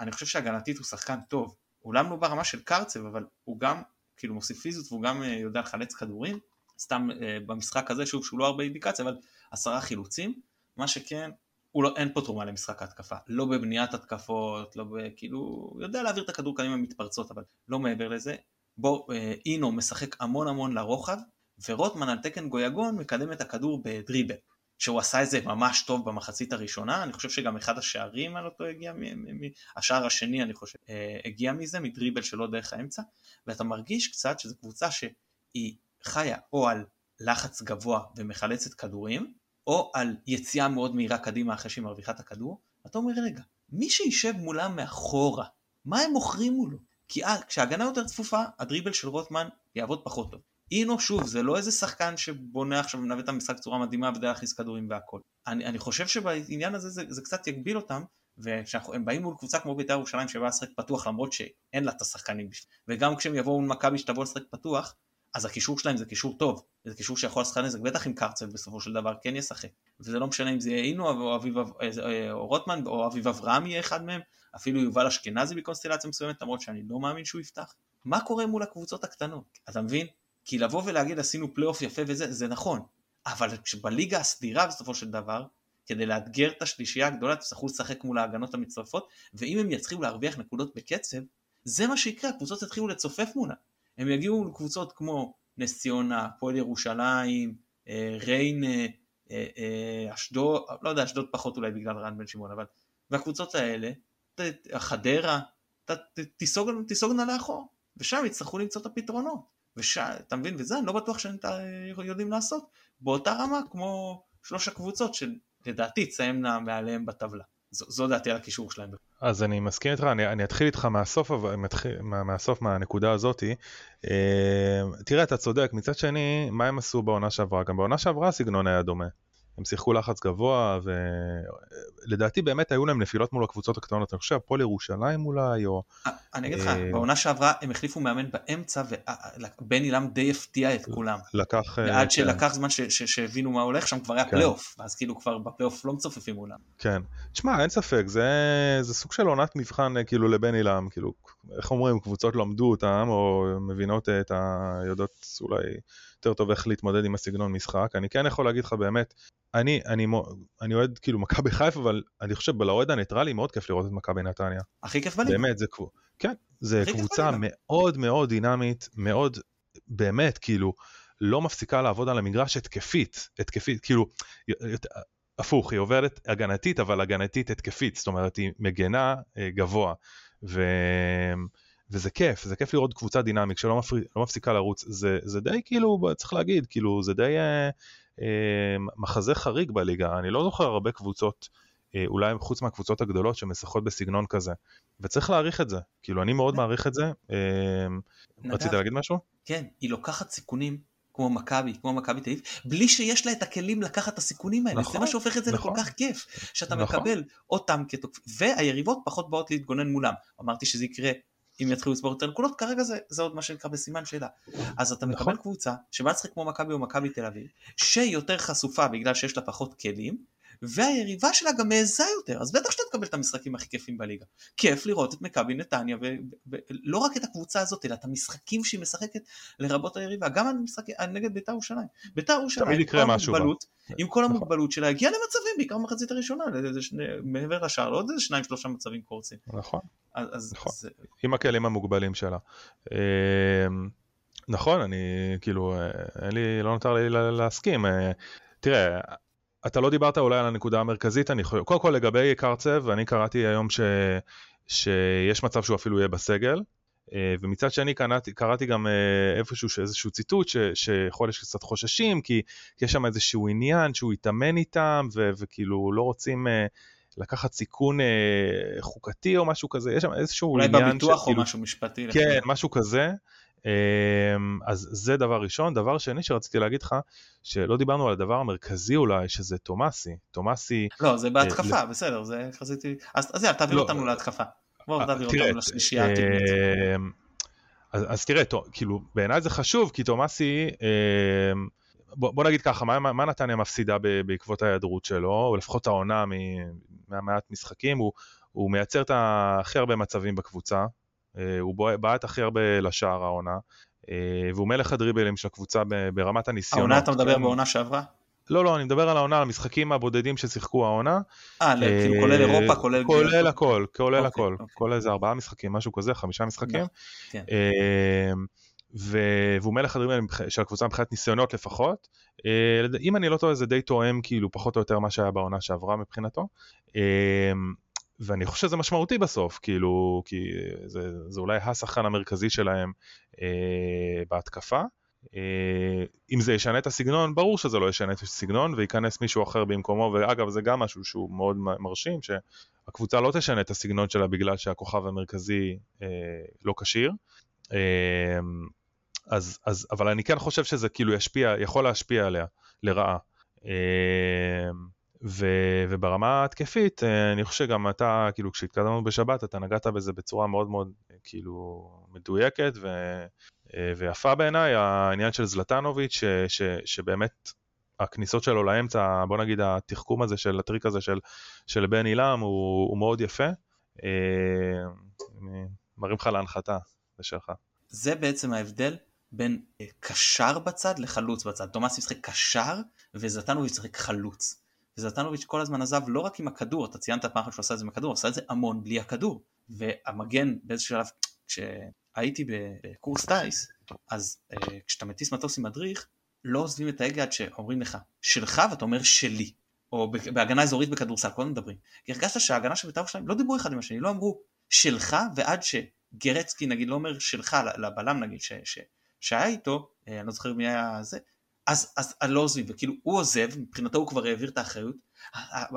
אני חושב שהגנתית הוא שחקן טוב, אולם לא ברמה של קרצב, אבל הוא גם כאילו מוסיף פיזיות והוא גם יודע לחלץ כדורים, סתם במשחק הזה, שוב, שהוא לא הרבה אינדיקציה, אבל עשרה חילוצים, מה שכן, הוא לא, אין פה תרומה למשחק ההתקפה, לא בבניית התקפות, לא ב... כאילו, הוא יודע להעביר את הכדור קדימה מתפרצות, אבל לא מעבר לזה. בו אה, אינו משחק המון המון לרוחב, ורוטמן על תקן גויגון מקדם את הכדור בדריבל. שהוא עשה את זה ממש טוב במחצית הראשונה, אני חושב שגם אחד השערים על אותו הגיע, השער השני אני חושב, אה, הגיע מזה, מדריבל שלא דרך האמצע, ואתה מרגיש קצת שזו קבוצה שהיא חיה או על לחץ גבוה ומחלצת כדורים, או על יציאה מאוד מהירה קדימה אחרי שהיא מרוויחה את הכדור, אתה אומר רגע, מי שישב מולם מאחורה, מה הם מוכרים מולו? כי כשההגנה יותר צפופה, הדריבל של רוטמן יעבוד פחות טוב. אינו שוב, זה לא איזה שחקן שבונה עכשיו ומנווט את המשחק בצורה מדהימה ויודע להכניס כדורים והכל. אני, אני חושב שבעניין הזה זה, זה קצת יגביל אותם, וכשהם באים מול קבוצה כמו בית"ר ירושלים שבאה לשחק פתוח למרות שאין לה את השחקנים וגם כשהם יבואו מול מכבי שתבוא לשחק פתוח, אז הקישור שלהם זה קישור טוב, זה קישור שיכול לעשות נזק, בטח עם קרצב בסופו של דבר כן ישחק, וזה לא משנה אם זה יהיה אינו או, אביב, אה, אה, או רוטמן או אביב אברהם יהיה אחד מהם, אפילו יובל אשכנזי בקונסטלציה מסוימת, למרות שאני לא מאמין שהוא יפתח. מה קורה מול הקבוצות הקטנות? אתה מבין? כי לבוא ולהגיד עשינו פלייאוף יפה וזה, זה נכון, אבל בליגה הסדירה בסופו של דבר, כדי לאתגר את השלישייה הגדולה תצטרכו לשחק מול ההגנות המצטרפות, ואם הם יצליחו להרוויח נקודות בקצב, זה מה שיקרה, הקבוצות יתחילו לצופף מולה. הם יגיעו לקבוצות כמו נס ציונה, הפועל ירושלים, אה, ריין, אה, אה, אשדוד, לא יודע, אשדוד פחות אולי בגלל רן בן שמעון, אבל והקבוצות האלה, חדרה, תיסוגנה לאחור, ושם יצטרכו למצוא את הפתרונות. ואתה מבין, וזה אני לא בטוח שהם יודעים לעשות באותה רמה כמו שלוש הקבוצות שלדעתי תסיימנה מעליהם בטבלה. זו, זו דעתי על הקישור שלהם. אז אני מסכים איתך, אני, אני אתחיל איתך מהסוף, מתחיל, מה, מהסוף, מהנקודה הזאתי. אה, תראה, אתה צודק, מצד שני, מה הם עשו בעונה שעברה? גם בעונה שעברה הסגנון היה דומה. הם שיחקו לחץ גבוה, ולדעתי באמת היו להם נפילות מול הקבוצות הקטנות, אני חושב הפועל ירושלים אולי, או... אני אגיד לך, אה, בעונה שעברה הם החליפו מאמן באמצע, ובן אילם די הפתיע את כולם. לקח... אה, ועד כן. שלקח זמן שהבינו מה הולך, שם כבר היה כן. פלייאוף, ואז כאילו כבר בפלייאוף לא מצופפים מולם. כן. תשמע, אין ספק, זה סוג של עונת מבחן אה, כאילו לבן אילם, כאילו, איך אומרים, קבוצות למדו אותם, או מבינות את ה... יודעות אולי... יותר טוב איך להתמודד עם הסגנון משחק. אני כן יכול להגיד לך באמת, אני, אני, אני אוהד כאילו מכבי חיפה, אבל אני חושב לאוהד הניטרלי מאוד כיף לראות את מכבי נתניה. הכי כיף בליגה. באמת, זה, כן, זה קבוצה מאוד מאוד דינמית, מאוד, באמת, כאילו, לא מפסיקה לעבוד על המגרש התקפית, התקפית, כאילו, הפוך, היא עוברת הגנתית, אבל הגנתית התקפית, זאת אומרת, היא מגנה אה, גבוה. ו... וזה כיף, זה כיף לראות קבוצה דינמית שלא מפר... לא מפסיקה לרוץ, זה, זה די כאילו, צריך להגיד, כאילו זה די אה, אה, מחזה חריג בליגה, אני לא זוכר הרבה קבוצות, אה, אולי חוץ מהקבוצות הגדולות שמשחקות בסגנון כזה, וצריך להעריך את זה, כאילו אני מאוד מעריך את זה, אה, רצית להגיד משהו? כן, היא לוקחת סיכונים כמו מכבי, כמו מכבי תל אביב, בלי שיש לה את הכלים לקחת את הסיכונים האלה, נכון, זה מה שהופך את זה נכון, לכל כך כיף, שאתה נכון. מקבל אותם כתוקפים, והיריבות פחות באות להתגונן מולם, אמרתי שזה יקרה אם יתחילו לצבור יותר נקודות, כרגע זה, זה עוד מה שנקרא בסימן שאלה. אז אתה מקבל נכון. קבוצה שבאה לשחק כמו מכבי או מכבי תל אביב, שהיא יותר חשופה בגלל שיש לה פחות כלים, והיריבה שלה גם מעזה יותר, אז בטח שאתה תקבל את המשחקים הכי כיפים בליגה. כיף לראות את מכבי נתניה, ולא רק את הקבוצה הזאת, אלא את המשחקים שהיא משחקת לרבות היריבה, גם המשחק, נגד בית"ר ירושלים. בית"ר ירושלים, עם כל נכון. המוגבלות שלה, הגיעה למצבים, בעיקר במחצית הראשונה, מעבר לשער, לא עוד איזה שניים שלושה מצבים קורצים. נכון, אז, נכון, אז, עם הכלים המוגבלים שלה. אמ, נכון, אני כאילו, אה, אין לי, לא נותר לי להסכים. אה, תראה, אתה לא דיברת אולי על הנקודה המרכזית, אני חושב, קודם כל לגבי קרצב, אני קראתי היום ש, שיש מצב שהוא אפילו יהיה בסגל, אה, ומצד שני קראתי, קראתי גם איפשהו איזשהו ציטוט ש, שיכול להיות שקצת חוששים, כי, יש שם איזשהו עניין שהוא יתאמן איתם, ו, וכאילו לא רוצים... לקחת סיכון אה, חוקתי או משהו כזה, יש שם איזשהו עניין... אולי בביטוח או משהו משפטי. כן, לפני. משהו כזה. אמ, אז זה דבר ראשון. דבר שני שרציתי להגיד לך, שלא דיברנו על הדבר המרכזי אולי, שזה תומאסי. תומאסי... לא, זה בהתקפה, אה, בסדר, זה חזיתי... אז, יאללה, תעביר לא, אותנו להתקפה. בואו תעביר אותנו לשלישייה. אמ, אז, תראה, כאילו, בעיניי זה חשוב, כי תומאסי, אה, בוא, בוא נגיד ככה, מה, מה נתניה מפסידה בעקבות ההיעדרות שלו, או לפחות העונה מהמעט משחקים, הוא, הוא מייצר את הכי הרבה מצבים בקבוצה, אה, הוא בעט הכי הרבה לשער העונה, אה, והוא מלך הדריבלים של הקבוצה ברמת הניסיונות. העונה אתה מדבר כן. בעונה שעברה? לא, לא, אני מדבר על העונה, על המשחקים הבודדים ששיחקו העונה. אה, כאילו כולל אירופה, כולל... כולל הכל, כולל אוקיי, הכל. אוקיי. כולל איזה ארבעה משחקים, משהו כזה, חמישה משחקים. כן. והוא מלך הדריבלים של הקבוצה מבחינת ניסיונות לפחות. אם אני לא טועה זה די תואם כאילו פחות או יותר מה שהיה בעונה שעברה מבחינתו. ואני חושב שזה משמעותי בסוף, כאילו, כי זה, זה אולי השחקן המרכזי שלהם אה, בהתקפה. אה, אם זה ישנה את הסגנון, ברור שזה לא ישנה את הסגנון וייכנס מישהו אחר במקומו, ואגב זה גם משהו שהוא מאוד מרשים, שהקבוצה לא תשנה את הסגנון שלה בגלל שהכוכב המרכזי אה, לא כשיר. אה, אז, אז, אבל אני כן חושב שזה כאילו ישפיע, יכול להשפיע עליה לרעה. אה, ו, וברמה התקפית, אה, אני חושב שגם אתה, כאילו כשהתקדמנו בשבת, אתה נגעת בזה בצורה מאוד מאוד כאילו מדויקת ו, אה, ויפה בעיניי, העניין של זלטנוביץ', ש, ש, שבאמת הכניסות שלו לאמצע, בוא נגיד התחכום הזה של הטריק הזה של, של בן עילם הוא, הוא מאוד יפה. אה, אני מרים לך להנחתה, זה שלך. זה בעצם ההבדל בין קשר בצד לחלוץ בצד. תומאס ישחק קשר וזלטנוביץ' ישחק חלוץ. וזלטנוביץ' כל הזמן עזב לא רק עם הכדור, אתה ציינת פעם אחת שהוא עשה את זה עם הכדור, עשה את זה המון בלי הכדור. והמגן באיזשהו שלב, כשהייתי בקורס טיס, אז uh, כשאתה מטיס מטוס עם מדריך, לא עוזבים את ההגה עד שאומרים לך שלך ואתה אומר שלי. או בהגנה אזורית בכדורסל, כל הזמן מדברים. כי הרגשת שההגנה של בית"ר ירושלים לא דיברו אחד עם השני, לא אמרו שלך ועד שגרצקי נגיד לא אומר שלך לבלם נגיד ש, ש, שהיה איתו, אה, אני לא זוכר מי היה זה, אז, אז אז לא עוזבים, וכאילו הוא עוזב, מבחינתו הוא כבר העביר את האחריות,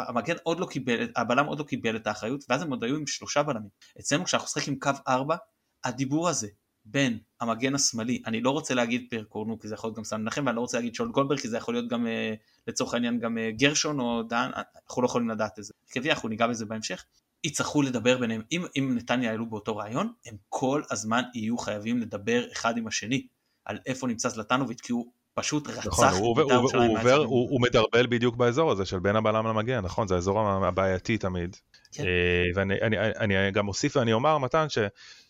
המגן עוד לא קיבל, הבלם עוד לא קיבל את האחריות, ואז הם עוד היו עם שלושה בלמים. אצלנו כשאנחנו משחקים עם קו ארבע, הדיבור הזה בין המגן השמאלי, אני לא רוצה להגיד פר קורנו כי זה יכול להיות גם סן מנחם, ואני לא רוצה להגיד שול גולדברג כי זה יכול להיות גם אה, לצורך העניין גם אה, גרשון או דן, אנחנו לא יכולים לדעת את זה. כבי אנחנו ניגע בזה בהמשך. יצטרכו לדבר ביניהם, אם, אם נתניה העלו באותו רעיון, הם כל הזמן יהיו חייבים לדבר אחד עם השני על איפה נמצא זלטנוביץ' כי הוא פשוט רצח נכון, הוא, הוא, הוא, הוא, עובר, הוא, הוא מדרבל בדיוק באזור הזה של בין הבלם למגן, נכון? זה האזור הבעייתי תמיד. כן. אה, ואני אני, אני גם אוסיף ואני אומר, מתן, ש,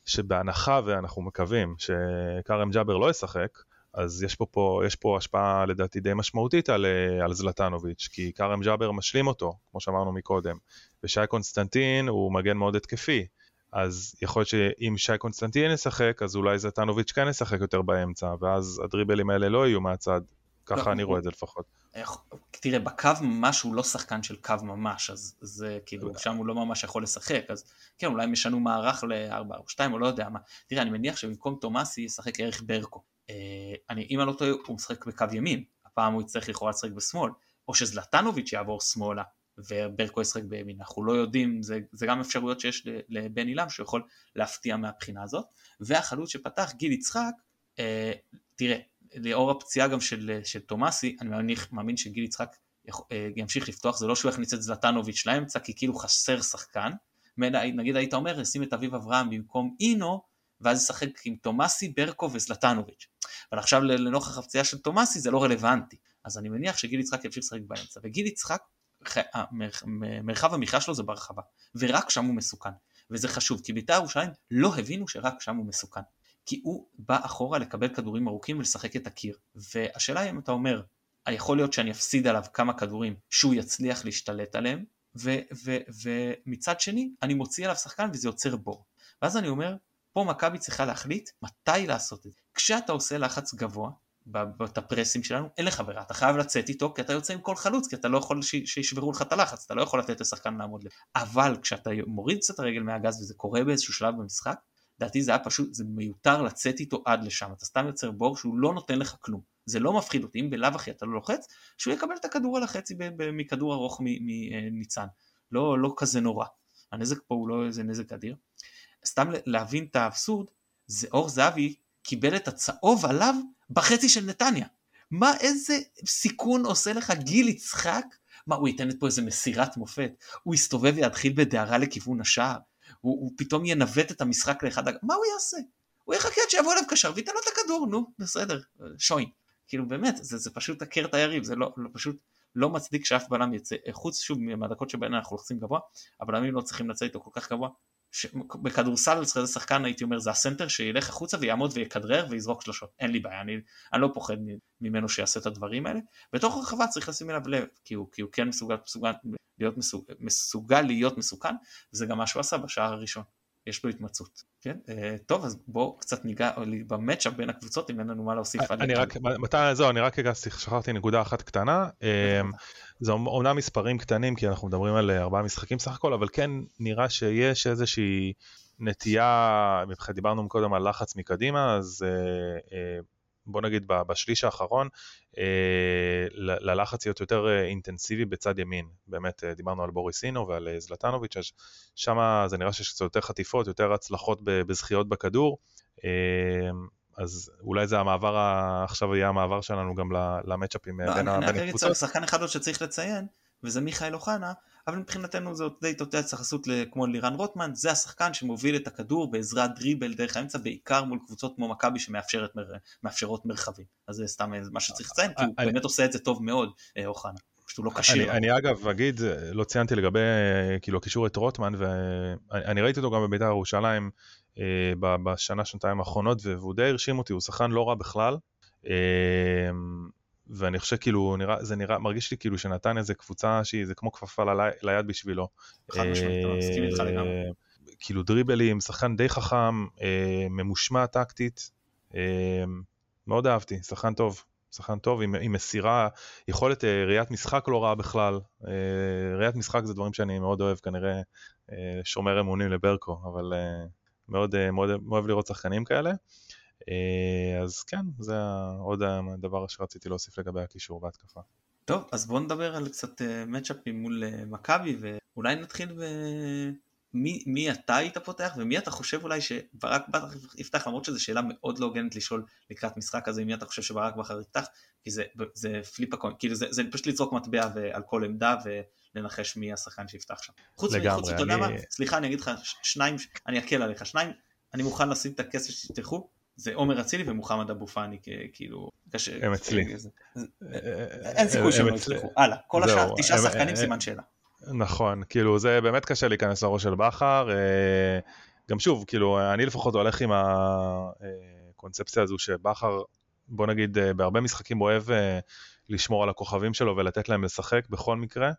שבהנחה ואנחנו מקווים שכרם ג'אבר לא ישחק, אז יש פה, פה, יש פה השפעה לדעתי די משמעותית על, אה, על זלטנוביץ', כי כרם ג'אבר משלים אותו, כמו שאמרנו מקודם, ושי קונסטנטין הוא מגן מאוד התקפי. אז יכול להיות שאם שי קונסטנטין ישחק, אז אולי זלטנוביץ' כן ישחק יותר באמצע, ואז הדריבלים האלה לא יהיו מהצד. ככה לא, אני רואה את זה לפחות. תראה, בקו ממש הוא לא שחקן של קו ממש, אז זה כאילו, שם הוא לא ממש יכול לשחק, אז כן, אולי הם ישנו מערך ל-4 או 2 או לא יודע מה. תראה, אני מניח שבמקום תומאסי ישחק ערך ברקו. אה, אני, אם אני לא טועה, הוא משחק בקו ימין, הפעם הוא יצטרך לכאורה לשחק בשמאל, או שזלטנוביץ' יעבור שמאלה, וברקו ישחק בימין, אנחנו לא יודעים, זה, זה גם אפשרויות שיש לבן עילם שיכול להפתיע מהבחינה הזאת, והחלוץ שפתח, גיל יצחק, אה, תראה, לאור הפציעה גם של, של תומאסי, אני מניח, מאמין שגיל יצחק אה, ימשיך לפתוח, זה לא שהוא יכניס את זלטנוביץ' לאמצע, כי כאילו חסר שחקן, נגיד היית אומר, שים את אביב אברהם במקום אינו, ואז ישחק עם תומאסי, ברקו וזלטנוביץ'. אבל עכשיו לנוכח הפציעה של תומאסי זה לא רלוונטי, אז אני מניח שגיל יצחק ימשיך לשחק באמצע, וגיל יצחק מרחב המחיה שלו זה ברחבה, ורק שם הוא מסוכן. וזה חשוב, כי בית"ר ירושלים לא הבינו שרק שם הוא מסוכן. כי הוא בא אחורה לקבל כדורים ארוכים ולשחק את הקיר. והשאלה היא אם אתה אומר, יכול להיות שאני אפסיד עליו כמה כדורים שהוא יצליח להשתלט עליהם, ו- ו- ומצד שני אני מוציא עליו שחקן וזה יוצר בור. ואז אני אומר, פה מכבי צריכה להחליט מתי לעשות את זה. כשאתה עושה לחץ גבוה, את הפרסים שלנו, אין לך ברירה, אתה חייב לצאת איתו כי אתה יוצא עם כל חלוץ, כי אתה לא יכול שישברו לך את הלחץ, אתה לא יכול לתת לשחקן לעמוד לב. אבל כשאתה מוריד קצת הרגל מהגז וזה קורה באיזשהו שלב במשחק, לדעתי זה היה פשוט, זה מיותר לצאת איתו עד לשם, אתה סתם יוצר בור שהוא לא נותן לך כלום. זה לא מפחיד אותי, אם בלאו הכי אתה לא לוחץ, שהוא יקבל את הכדור על החצי מכדור ארוך מניצן. לא, לא כזה נורא. הנזק פה הוא לא איזה נזק אדיר. סתם להבין את האבסורד, זה אור זהבי קיבל את הצהוב עליו בחצי של נתניה. מה איזה סיכון עושה לך גיל יצחק? מה הוא ייתן פה איזה מסירת מופת? הוא יסתובב ויתחיל בדהרה לכיוון השער? הוא, הוא פתאום ינווט את המשחק לאחד, מה הוא יעשה? הוא יחכה עד שיבוא אליו קשר וייתן לו את הכדור, נו, בסדר, שוין. כאילו באמת, זה, זה פשוט עקר את היריב, זה לא, לא, פשוט לא מצדיק שאף בלם יצא, חוץ שוב מהדקות שבהן אנחנו לוחצים גבוה, הבלמים לא צריכים לצאת איתו כל כך גבוה. ש... בכדורסל איזה שחקן הייתי אומר זה הסנטר שילך החוצה ויעמוד ויכדרר ויזרוק שלושות, אין לי בעיה, אני, אני לא פוחד ממנו שיעשה את הדברים האלה. בתוך הרחבה צריך לשים אליו לב, כי הוא, כי הוא כן מסוגל, מסוגל, להיות מסוג, מסוגל להיות מסוכן, וזה גם מה שהוא עשה בשער הראשון. יש לו התמצאות. כן? אה, טוב, אז בואו קצת ניגע במצ'אפ בין הקבוצות, אם אין לנו מה להוסיף. אני רק, מתי, זהו, אני רק הגעתי, שכחתי נקודה אחת קטנה. אה, זה אומנם מספרים קטנים, כי אנחנו מדברים על ארבעה משחקים סך הכל, אבל כן נראה שיש איזושהי נטייה, דיברנו קודם על לחץ מקדימה, אז אה, בוא נגיד בשליש האחרון, אה, ללחץ להיות יותר אה, אינטנסיבי בצד ימין. באמת אה, דיברנו על בוריסינו ועל זלטנוביץ', אז שם זה נראה שיש קצת יותר חטיפות, יותר הצלחות בזכיות בכדור. אז אולי זה המעבר, עכשיו יהיה המעבר שלנו גם למצ'אפים לא, בין הקבוצות. שחקן אחד עוד שצריך לציין, וזה מיכאל אוחנה, אבל מבחינתנו זה די תוצאה התייחסות כמו לירן רוטמן, זה השחקן שמוביל את הכדור בעזרת דריבל דרך האמצע, בעיקר מול קבוצות כמו מכבי שמאפשרות מרחבים. אז זה סתם מה שצריך לציין, כי הוא באמת עושה את זה טוב מאוד, אה, אוחנה. פשוט הוא לא כשיר. אני, אני אגב אגיד, לא ציינתי לגבי כאילו הקישור את רוטמן, ואני ראיתי אותו גם בבית"ר ירושלים אה, בשנה, שנתיים האחרונות, והוא די הרשים אותי, הוא שחקן לא רע בכלל. אה, ואני חושב כאילו, נראה, זה נראה, מרגיש לי כאילו שנתן איזה קבוצה שהיא, זה כמו כפפה ליד בשבילו. חד משמעית, מסכים איתך לגמרי. אה, כאילו דריבלים, שחקן די חכם, אה, ממושמע טקטית, אה, מאוד אהבתי, שחקן טוב. שחקן טוב עם, עם מסירה, יכולת ראיית משחק לא רעה בכלל. ראיית משחק זה דברים שאני מאוד אוהב, כנראה שומר אמונים לברקו, אבל מאוד, מאוד, מאוד אוהב לראות שחקנים כאלה. אה, אז כן, זה עוד הדבר שרציתי להוסיף לגבי הקישור בהתקפה. טוב, אז בואו נדבר על קצת מצ'אפים אה, מול אה, מכבי, ואולי נתחיל ב... מי, מי אתה היית פותח ומי אתה חושב אולי שברק בכר יפתח למרות שזו שאלה מאוד לא הוגנת לשאול לקראת משחק הזה מי אתה חושב שברק בכר יפתח כי זה, זה פליפ הקוין כאילו זה, זה פשוט לזרוק מטבע על כל עמדה ולנחש מי השחקן שיפתח שם. חוץ מזה, אתה יודע מה סליחה אני אגיד לך שניים אני אקל עליך שניים אני מוכן לשים את הכסף שתפתחו זה עומר אצילי ומוחמד אבו פאני כאילו קשה. הם אצלי. אין סיכוי שהם לא יצליחו. הלאה, כל השאר, תשעה שחקנים סימן שאלה. נכון, כאילו זה באמת קשה להיכנס לראש של בכר. אה, גם שוב, כאילו אני לפחות הולך עם הקונספציה הזו שבכר, בוא נגיד, אה, בהרבה משחקים אוהב אה, לשמור על הכוכבים שלו ולתת להם לשחק בכל מקרה.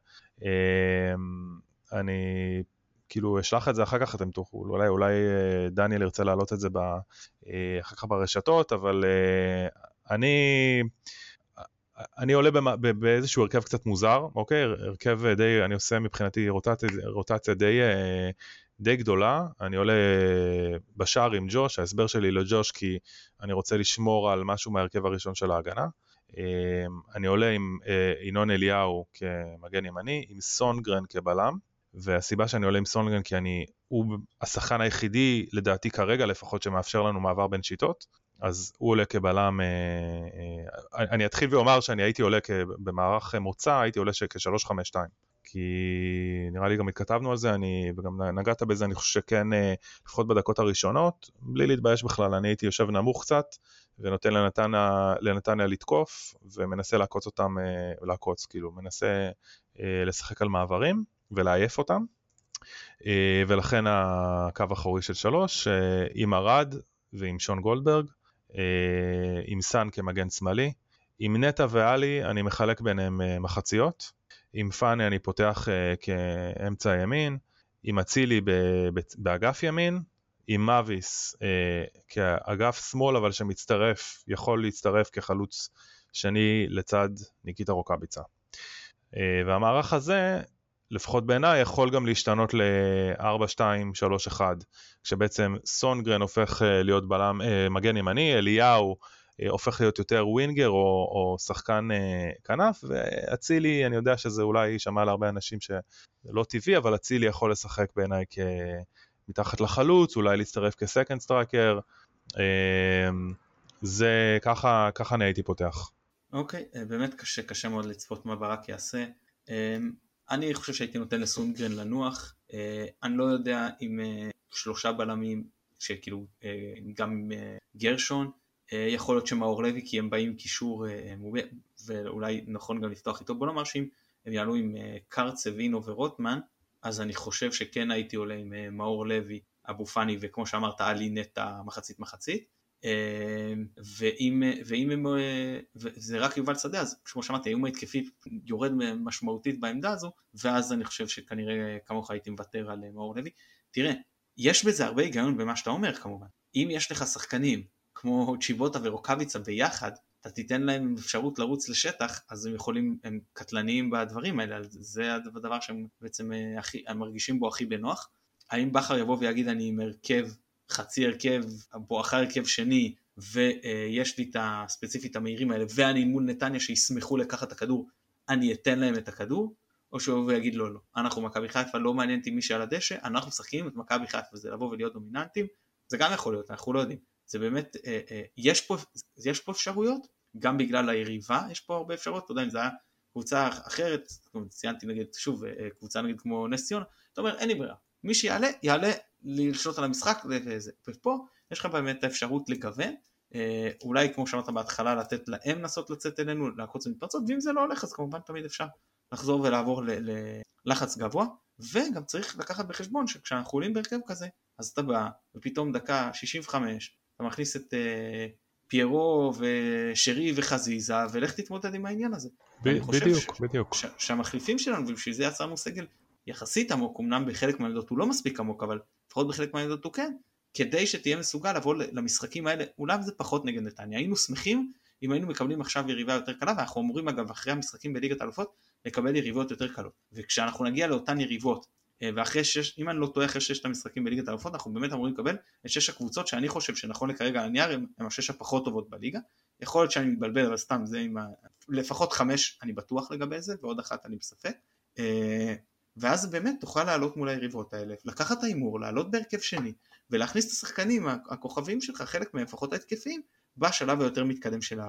אני כאילו אשלח את זה אחר כך אתם תוכלו, אולי, אולי אה, דניאל ירצה להעלות את זה ב, אה, אחר כך ברשתות, אבל אה, אני, אני עולה באיזשהו הרכב קצת מוזר, אוקיי? הרכב די, אני עושה מבחינתי רוטציה, רוטציה די, די גדולה, אני עולה בשער עם ג'וש, ההסבר שלי לג'וש כי אני רוצה לשמור על משהו מההרכב הראשון של ההגנה. אני עולה עם ינון אליהו כמגן ימני, עם סונגרן כבלם. והסיבה שאני עולה עם סונגרן כי אני, הוא השחקן היחידי לדעתי כרגע לפחות שמאפשר לנו מעבר בין שיטות, אז הוא עולה כבלם, אה, אה, אני אתחיל ואומר שאני הייתי עולה במערך מוצא, הייתי עולה כ-352. כי נראה לי גם התכתבנו על זה, אני, וגם נגעת בזה, אני חושב שכן, אה, לפחות בדקות הראשונות, בלי להתבייש בכלל, אני הייתי יושב נמוך קצת, ונותן לנתניה, לנתניה לתקוף, ומנסה לעקוץ אותם, לעקוץ, כאילו, מנסה לשחק על מעברים. ולעייף אותם. אה, ולכן הקו האחורי של שלוש, אה, עם ארד ועם שון גולדברג, אה, עם סאן כמגן שמאלי. עם נטע ואלי אני מחלק ביניהם מחציות. עם פאני אני פותח כאמצע ימין. עם אצילי באגף ימין. עם מאביס כאגף שמאל אבל שמצטרף, יכול להצטרף כחלוץ שני לצד ניקיטה רוקאביצה. והמערך הזה, לפחות בעיניי, יכול גם להשתנות ל-4-2-3-1, כשבעצם סונגרן הופך אה, להיות בלם, אה, מגן ימני, אליהו אה, הופך להיות יותר winger או, או שחקן כנף, ואצילי, אני יודע שזה אולי יישמע להרבה אנשים שזה לא טבעי, אבל אצילי יכול לשחק בעיניי מתחת לחלוץ, אולי להצטרף כ second striker. זה ככה, ככה אני הייתי פותח. אוקיי, okay, באמת קשה, קשה מאוד לצפות מה ברק יעשה. אני חושב שהייתי נותן לסונגרן לנוח. אני לא יודע אם שלושה בלמים, שכאילו גם עם גרשון, אה, יכול להיות שמאור לוי כי הם באים קישור אה, מובי ואולי נכון גם לפתוח איתו בוא נאמר שאם הם יעלו עם אה, קרצה וינו ורוטמן אז אני חושב שכן הייתי עולה עם מאור לוי אבו פאני וכמו שאמרת עלי נטע מחצית מחצית ואם, ואם הם, זה רק יובל שדה אז כמו שאמרתי האיום ההתקפי יורד משמעותית בעמדה הזו ואז אני חושב שכנראה כמוך הייתי מוותר על מאור לוי תראה יש בזה הרבה היגיון במה שאתה אומר כמובן אם יש לך שחקנים כמו צ'יבוטה ורוקאביצה ביחד, אתה תיתן להם אפשרות לרוץ לשטח, אז הם יכולים, הם קטלניים בדברים האלה, זה הדבר שהם בעצם אה, הכי, הם מרגישים בו הכי בנוח. האם בכר יבוא ויגיד אני עם הרכב, חצי הרכב, בואכה הרכב שני, ויש לי את הספציפית המהירים האלה, ואני מול נתניה שישמחו לקחת את הכדור, אני אתן להם את הכדור, או שהוא ויגיד לא לא, אנחנו מכבי חיפה לא מעניין אותי מי שעל הדשא, אנחנו משחקים את מכבי חיפה, וזה לבוא ולהיות דומיננטים, זה גם יכול להיות, אנחנו לא יודעים. זה באמת, אה, אה, יש פה, יש פה אפשרויות, גם בגלל היריבה יש פה הרבה אפשרויות, אתה יודע אם זה היה קבוצה אחרת, ציינתי נגיד, שוב, אה, קבוצה נגיד כמו נס ציונה, אתה אומר אין לי ברירה, מי שיעלה, יעלה לשלוט על המשחק וזה, ופה יש לך באמת את האפשרות לגוון, אולי כמו שאמרת בהתחלה לתת להם לנסות לצאת אלינו, לעקוץ במתפרצות, ואם זה לא הולך אז כמובן תמיד אפשר לחזור ולעבור ללחץ גבוה, וגם צריך לקחת בחשבון שכשאנחנו עולים בהרכב כזה, אז אתה בא ופתאום דקה 65 אתה מכניס את uh, פיירו ושרי וחזיזה ולך תתמודד עם העניין הזה. ב- בדיוק, ש- בדיוק. ש- שהמחליפים שלנו ובשביל זה יצרנו סגל יחסית עמוק, אמנם בחלק מהעמדות הוא לא מספיק עמוק אבל לפחות בחלק מהעמדות הוא כן, כדי שתהיה מסוגל לבוא למשחקים האלה, אולי זה פחות נגד נתניה, היינו שמחים אם היינו מקבלים עכשיו יריבה יותר קלה ואנחנו אמורים אגב אחרי המשחקים בליגת האלופות לקבל יריבות יותר קלות. וכשאנחנו נגיע לאותן יריבות אה, ואחרי שש, אם אני לא טועה אחרי ששת המשחקים בליגת האלופות אנחנו באמת אמורים לקבל את שש הקבוצות שאני חושב שנכון לכרגע על הנייר הם השש הפחות טובות בליגה. יכול להיות שאני מתבלבל אבל סתם זה עם ה... לפחות חמש אני בטוח לגבי זה ועוד אחת אני בספק. אה, ואז באמת תוכל לעלות מול היריבות האלה לקחת את ההימור לעלות בהרכב שני ולהכניס את השחקנים הכוכבים שלך חלק מהם לפחות ההתקפיים בשלב היותר מתקדם של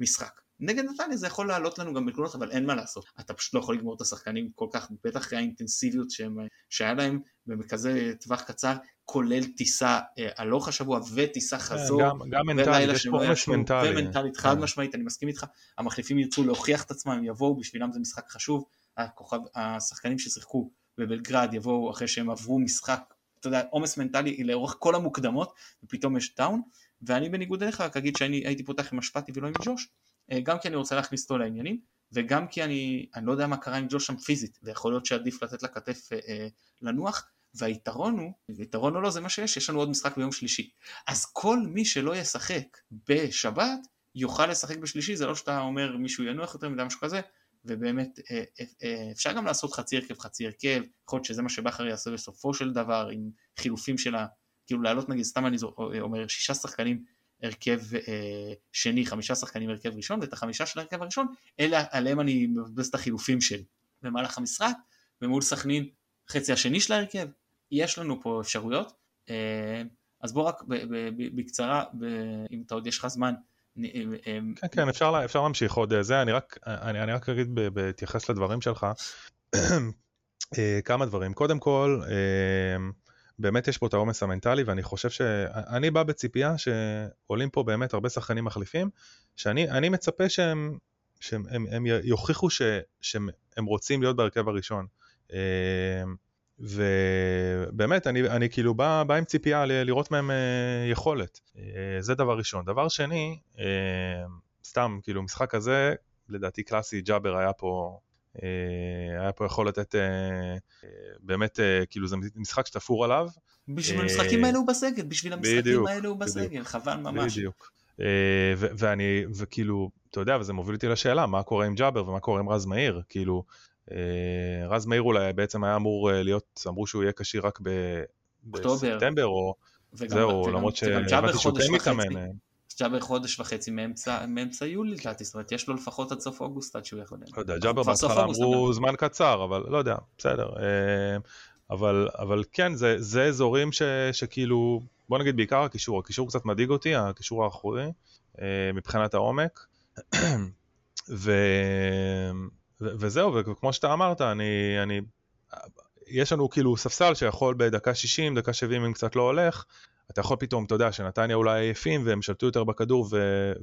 המשחק. נגד נתניה זה יכול לעלות לנו גם בתלונות אבל אין מה לעשות. אתה פשוט לא יכול לגמור את השחקנים כל כך בטח אחרי האינטנסיביות שהם, שהיה להם בכזה טווח קצר כולל טיסה אה, הלוך השבוע וטיסה כן, חזור גם, גם מנטלית, יש פה עומס מנטלי ומנטלית חד כן. משמעית אני מסכים איתך. המחליפים ירצו להוכיח את עצמם הם יבואו בשבילם זה משחק חשוב הכוכב, השחקנים ששיחקו בבלגרד יבואו אחרי שהם עברו משחק אתה יודע עומס מנטלי לאורך כל המוקדמות ופתאום יש down. ואני בניגוד אליך רק אגיד שאני הייתי פותח עם אשפטי ולא עם ג'וש. אה, גם כי אני רוצה להכניס אותו לעניינים וגם כי אני, אני לא יודע מה קרה עם ג'וש שם פיזית ויכול להיות שעדיף לתת לכתף אה, אה, לנוח. והיתרון הוא, ויתרון או לא זה מה שיש, יש לנו עוד משחק ביום שלישי. אז כל מי שלא ישחק בשבת יוכל לשחק בשלישי זה לא שאתה אומר מישהו ינוח יותר מדי משהו כזה ובאמת אה, אה, אה, אפשר גם לעשות חצי הרכב חצי הרכב יכול להיות שזה מה שבכר יעשה בסופו של דבר עם חילופים שלה כאילו לעלות נגיד סתם אני אומר שישה שחקנים הרכב שני, חמישה שחקנים הרכב ראשון, ואת החמישה של הרכב הראשון, אלה עליהם אני מבזבז את החילופים שלי. במהלך המשחק, ומול סכנין חצי השני של ההרכב, יש לנו פה אפשרויות, אז בוא רק בקצרה, אם אתה עוד יש לך זמן, כן, כן, אפשר, אפשר להמשיך עוד אה, זה, אני רק, אני, אני רק אגיד בהתייחס לדברים שלך, כמה דברים. קודם כל, באמת יש פה את העומס המנטלי ואני חושב שאני בא בציפייה שעולים פה באמת הרבה שחקנים מחליפים שאני מצפה שהם, שהם הם, הם יוכיחו ש, שהם רוצים להיות בהרכב הראשון. אה, ובאמת אני, אני כאילו בא, בא עם ציפייה לראות מהם אה, יכולת, אה, זה דבר ראשון. דבר שני, סתם כאילו משחק כזה, לדעתי קלאסי ג'אבר היה פה אה, היה פה יכול לתת אה, באמת, אה, כאילו זה משחק שתפור עליו, בשביל המשחקים האלה הוא בסגל, בשביל המשחקים האלה הוא בסגל. חבל ממש. בדיוק. אה, ואני, וכאילו, אתה יודע, וזה מוביל אותי לשאלה, מה קורה עם ג'אבר ומה קורה עם רז מאיר? כאילו, אה, רז מאיר אולי בעצם היה אמור אה, להיות, אמרו שהוא יהיה כשיר רק ב-. בספטמבר, או זהו, למרות שהבנתי שהוא כן. מתאמן. אה, ג'אבר חודש וחצי מאמצע, מאמצע יולי לדעתי, זאת אומרת יש לו לפחות עד סוף אוגוסט עד שהוא יכול... לא יודע, ג'אבר בהתחלה אמרו זמן קצר, אבל לא יודע, בסדר. אה, אבל, אבל כן, זה, זה אזורים ש, שכאילו, בוא נגיד בעיקר הקישור, הקישור קצת מדאיג אותי, הקישור האחורי, אה, מבחינת העומק. ו, וזהו, וכמו שאתה אמרת, אני, אני, יש לנו כאילו ספסל שיכול בדקה 60, דקה 70 אם קצת לא הולך, אתה יכול פתאום, אתה יודע, שנתניה אולי עייפים והם שלטו יותר בכדור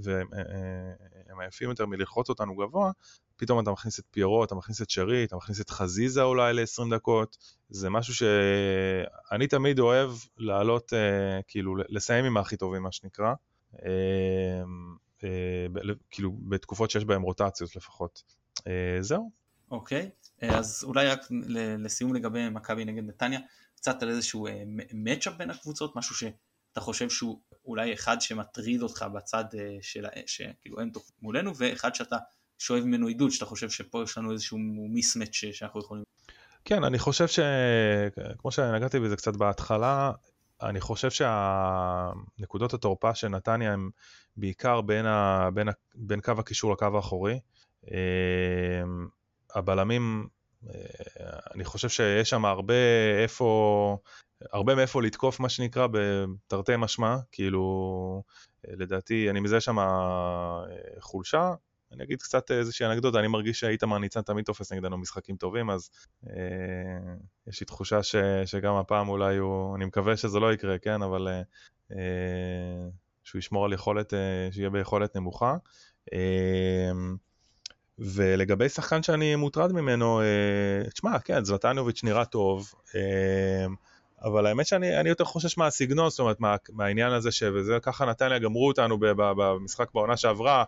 והם עייפים יותר מללחוץ אותנו גבוה, פתאום אתה מכניס את פיירו, אתה מכניס את שרי, אתה מכניס את חזיזה אולי ל-20 דקות, זה משהו שאני תמיד אוהב לעלות, אה, כאילו לסיים עם הכי טובים מה שנקרא, אה, אה, כאילו בתקופות שיש בהן רוטציות לפחות. אה, זהו. אוקיי, אז אולי רק לסיום לגבי מכבי נגד נתניה, קצת על איזשהו מצ'אפ בין הקבוצות, משהו שאתה חושב שהוא אולי אחד שמטריד אותך בצד אה, של, שכאילו אין תוך מולנו, ואחד שאתה שואב ממנו עידוד, שאתה חושב שפה יש לנו איזשהו מיסמץ' שאנחנו יכולים... כן, אני חושב ש... כמו שנגעתי בזה קצת בהתחלה, אני חושב שהנקודות התורפה של נתניה הם בעיקר בין, ה... בין, ה... בין קו הקישור לקו האחורי. אה, הבלמים, אה, אני חושב שיש שם הרבה איפה, הרבה מאיפה לתקוף מה שנקרא בתרתי משמע, כאילו לדעתי אני מזהה שם אה, חולשה. אני אגיד קצת איזושהי אנקדוטה, אני מרגיש שאיתמר ניצן תמיד תופס נגדנו משחקים טובים, אז אה, יש לי תחושה ש, שגם הפעם אולי הוא, אני מקווה שזה לא יקרה, כן, אבל אה, אה, שהוא ישמור על יכולת, אה, שיהיה ביכולת נמוכה. אה, ולגבי שחקן שאני מוטרד ממנו, אה, תשמע, כן, זלטנוביץ' נראה טוב, אה, אבל האמת שאני אני יותר חושש מהסגנון, זאת אומרת, מה, מהעניין הזה, שזה ככה נתניה גמרו אותנו במשחק בעונה שעברה,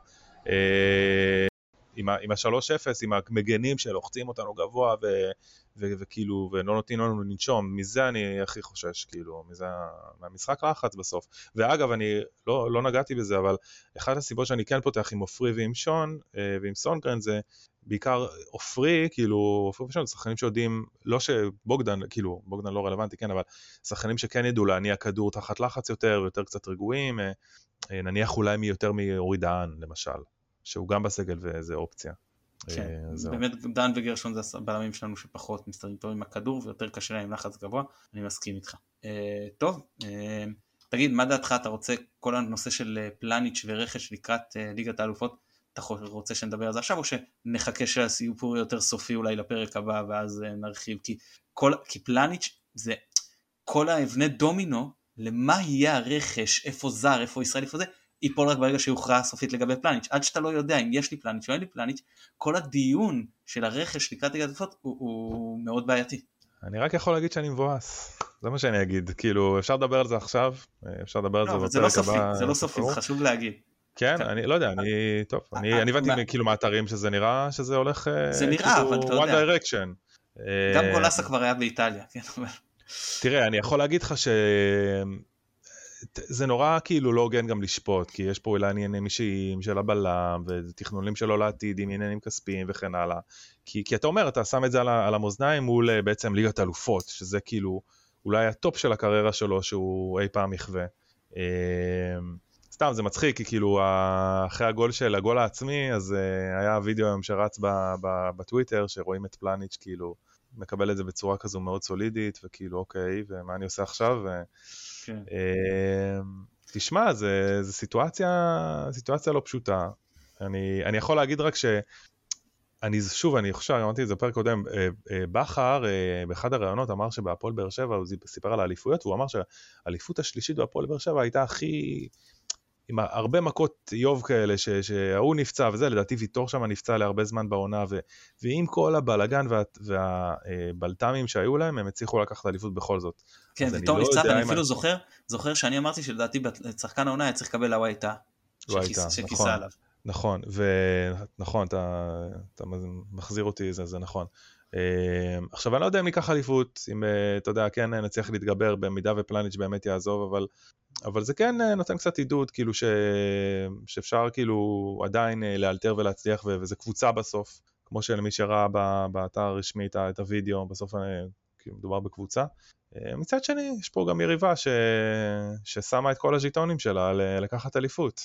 אה, עם ה- עם ה-3-0, עם המגנים שלוחצים אותנו גבוה ו- ו- וכאילו, ולא נותנים לנו לנשום, מזה אני הכי חושש, כאילו, מזה, מהמשחק לחץ בסוף. ואגב, אני לא, לא נגעתי בזה, אבל אחת הסיבות שאני כן פותח עם עופרי ועם שון אה, ועם סונגרן זה בעיקר עופרי, כאילו, עופרי ושון, שחקנים שיודעים, לא שבוגדן, כאילו, בוגדן לא רלוונטי, כן, אבל שחקנים שכן ידעו להניע כדור תחת לחץ יותר, יותר קצת רגועים, אה, אה, נניח אולי מיותר מאורי דהן, למשל, שהוא גם בסגל וזה אופציה. כן, אה. באמת דן וגרשון זה הבלמים שלנו שפחות מסתדרים טוב עם הכדור ויותר קשה להם עם לחץ גבוה, אני מסכים איתך. אה, טוב, אה, תגיד, מה דעתך, אתה רוצה כל הנושא של פלניץ' ורכש לקראת ליגת האלופות, אתה רוצה שנדבר על זה עכשיו או שנחכה שהסיפור יותר סופי אולי לפרק הבא ואז נרחיב, כי, כל, כי פלניץ' זה כל האבני דומינו למה יהיה הרכש, איפה זר, איפה ישראל, איפה זה, ייפול רק ברגע שיוכרע סופית לגבי פלניץ'. עד שאתה לא יודע אם יש לי פלניץ' או אין לי פלניץ', כל הדיון של הרכש לקראת ליגת האלופות הוא, הוא מאוד בעייתי. אני רק יכול להגיד שאני מבואס, זה מה שאני אגיד, כאילו אפשר לדבר על זה עכשיו, אפשר לדבר על לא, זה לא בפרק סופי, הבא. זה לא סופי, זה חשוב להגיד. כן. אני לא יודע, אני, טוב, אני אה, הבנתי כאילו מהאתרים שזה נראה שזה הולך, אה, זה נראה, כאילו, אבל אתה one יודע. direction. גם אה, גולסה כבר היה באיטליה, כן, אבל... תראה, אני יכול להגיד לך ש... זה נורא כאילו לא הוגן גם לשפוט, כי יש פה אולי עניינים אישיים של הבלם, ותכנונים שלו לעתיד עם עניינים כספיים וכן הלאה. כי, כי אתה אומר, אתה שם את זה על, על המאזניים מול אה, בעצם ליגת אלופות, שזה כאילו אולי הטופ של הקריירה שלו שהוא אי פעם יחווה. אה, סתם, זה מצחיק, כי כאילו ה- אחרי הגול של הגול העצמי, אז אה, היה וידאו היום שרץ ב- ב- בטוויטר, שרואים את פלניץ' כאילו מקבל את זה בצורה כזו מאוד סולידית, וכאילו אוקיי, ומה אני עושה עכשיו? ו... כן. אה, תשמע, זה סיטואציה, סיטואציה לא פשוטה. אני, אני יכול להגיד רק ש... אני שוב, אני חושב, אמרתי את זה בפרק קודם, אה, אה, בכר אה, באחד הראיונות אמר שבהפועל באר שבע, הוא סיפר על האליפויות, והוא אמר שהאליפות השלישית בהפועל באר שבע הייתה הכי... עם הרבה מכות איוב כאלה, ש- שההוא נפצע וזה, לדעתי ויטור שם נפצע להרבה זמן בעונה, ו- ועם כל הבלגן והבלת"מים שהיו להם, הם הצליחו לקחת אליפות בכל זאת. כן, ותום לא נפצע, יודע אני אם אפילו אני- זוכר, זוכר שאני אמרתי שלדעתי שחקן העונה היה צריך לקבל שכיס- טאה, שכיסה נכון. עליו. נכון, ונכון, אתה, אתה מחזיר אותי, זה, זה נכון. עכשיו, אני לא יודע אם ניקח אליפות, אם, אתה יודע, כן נצליח להתגבר במידה ופלניץ' באמת יעזוב, אבל אבל זה כן אה, נותן קצת עידוד, כאילו ש... שאפשר כאילו עדיין אה, לאלתר ולהצליח, ו... וזה קבוצה בסוף, כמו שלמי שראה באתר הרשמי את הוידאו, בסוף כאילו מדובר בקבוצה. מצד שני, יש פה גם יריבה ש... ששמה את כל הז'יטונים שלה לקחת אליפות.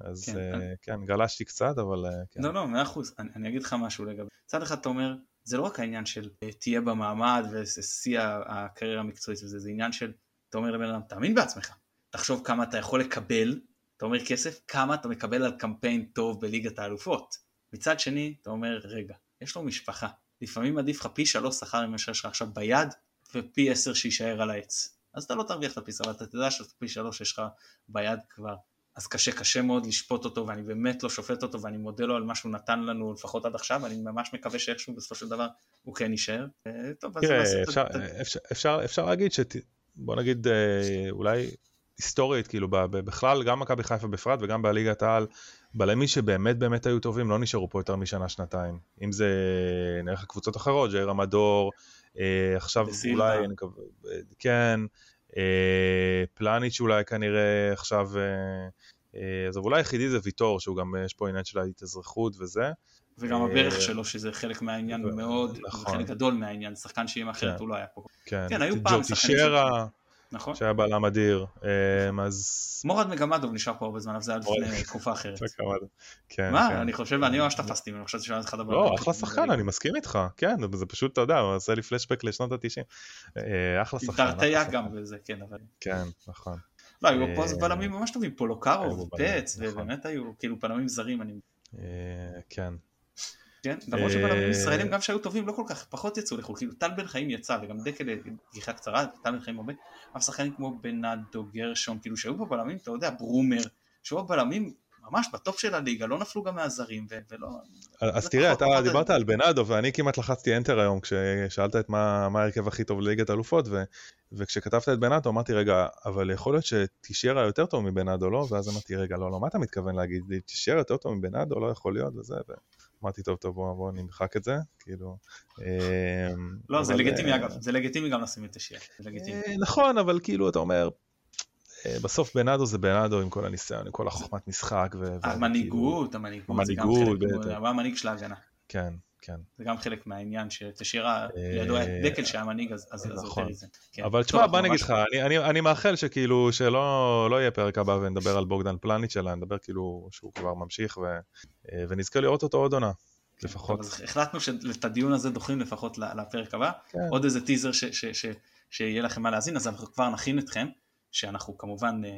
אז כן, כן גלשתי קצת, אבל כן. לא, לא, מאה אחוז. אני, אני אגיד לך משהו לגבי. מצד אחד אתה אומר, זה לא רק העניין של תהיה במעמד ושיא הקריירה המקצועית וזה, זה עניין של, אתה אומר לבן אדם, תאמין בעצמך. תחשוב כמה אתה יכול לקבל, אתה אומר כסף, כמה אתה מקבל על קמפיין טוב בליגת האלופות. מצד שני, אתה אומר, רגע, יש לו משפחה. לפעמים עדיף לך פי שלוש שכר אם יש לך עכשיו ביד, ופי עשר שיישאר על העץ. אז אתה לא תרוויח את הפיס, אבל אתה תדע שפי שלוש יש לך ביד כבר. אז קשה, קשה מאוד לשפוט אותו, ואני באמת לא שופט אותו, ואני מודה לו על מה שהוא נתן לנו, לפחות עד עכשיו, אני ממש מקווה שאיכשהו בסופו של דבר הוא כן יישאר. אה, טוב, אז... תראה, אפשר, אפשר, אפשר, אפשר להגיד ש... בוא נגיד, אה, אולי היסטורית, כאילו בכלל, גם מכבי חיפה בפרט וגם בליגת העל, בלמים שבאמת באמת היו טובים לא נשארו פה יותר משנה-שנתיים. אם זה נלך לקבוצות אחרות, ג'ייר המדור, אה, עכשיו אולי, אני מקווה, כן, אה, פלניץ' אולי כנראה עכשיו, אה, אה, אז אולי היחידי זה ויטור, שהוא גם, יש פה עניין של ההתאזרחות וזה. וגם הברך אה, שלו, שזה חלק מהעניין מאוד, נכון. חלק גדול מהעניין, שחקן שאם אחרת כן. הוא לא היה פה. כן, כן היו פעם שחקנים... נכון. שהיה בלם אדיר, אמ, אז... מורד מגמדוב נשאר פה הרבה זמן, אבל זה היה לפני תקופה אחרת. כן, מה? כן. אני חושב, אני ממש תפסתי ממנו, חשבתי שהוא אחד הבלמים. לא, אחלה שחקן, אני מסכים איתך, כן, זה פשוט, אתה יודע, עושה לי פלשבק לשנות ה-90. אה, אחלה שחקן. תרתיה גם וזה, כן, אבל... כן, נכון. לא, היו פה אה, בלמים ממש טובים, פולוקארו ופץ, נכון. ובאמת היו כאילו בלמים זרים, אני... אה, כן. כן, למרות שבלמים ישראלים גם שהיו טובים לא כל כך, פחות יצאו לחו"ל, כאילו טל בן חיים יצא וגם דקל גיחה קצרה, טל בן חיים הרבה, אבל שחקנים כמו בנאדו, גרשון, כאילו שהיו פה בלמים, אתה יודע, ברומר, שהיו בלמים ממש בטופ של הליגה, לא נפלו גם מהזרים ולא... אז תראה, אתה דיברת על בנאדו ואני כמעט לחצתי אנטר היום כששאלת את מה ההרכב הכי טוב לליגת האלופות וכשכתבת את בנאדו אמרתי רגע, אבל יכול להיות שטישרה יותר טוב מבנאדו לא? ואז אמרתי רגע, לא, לא, מה אתה מתכוון להגיד? טישרה יותר טוב מבנאדו? לא יכול להיות וזה. אמרתי, טוב, טוב, בוא, בוא נמחק את זה, כאילו... אמ, לא, זה לגיטימי אה, אגב, זה לגיטימי גם לשים את השיעה, זה לגיטימי. אה, נכון, אבל כאילו, אתה אומר, אה, בסוף בנאדו זה בנאדו עם כל הניסיון, עם כל החוכמת משחק. המנהיגות, המנהיגות, זה גם חלק, הוא המנהיג של ההגנה. כן, כן. זה גם חלק מהעניין שתשאירה לידו היה דקל שהיה מנהיג אז זה יותר מזה. כן. אבל תשמע בוא אני אגיד לך אני מאחל שכאילו שלא לא יהיה פרק הבא ונדבר על בוגדן פלניץ' אלא נדבר כאילו שהוא כבר ממשיך אה, ונזכה לראות אותו עוד עונה. כן, לפחות. אז החלטנו שאת הדיון הזה דוחים לפחות לפרק הבא. כן. עוד איזה טיזר שיהיה לכם מה להאזין אז אנחנו כבר נכין אתכם. שאנחנו כמובן, אה,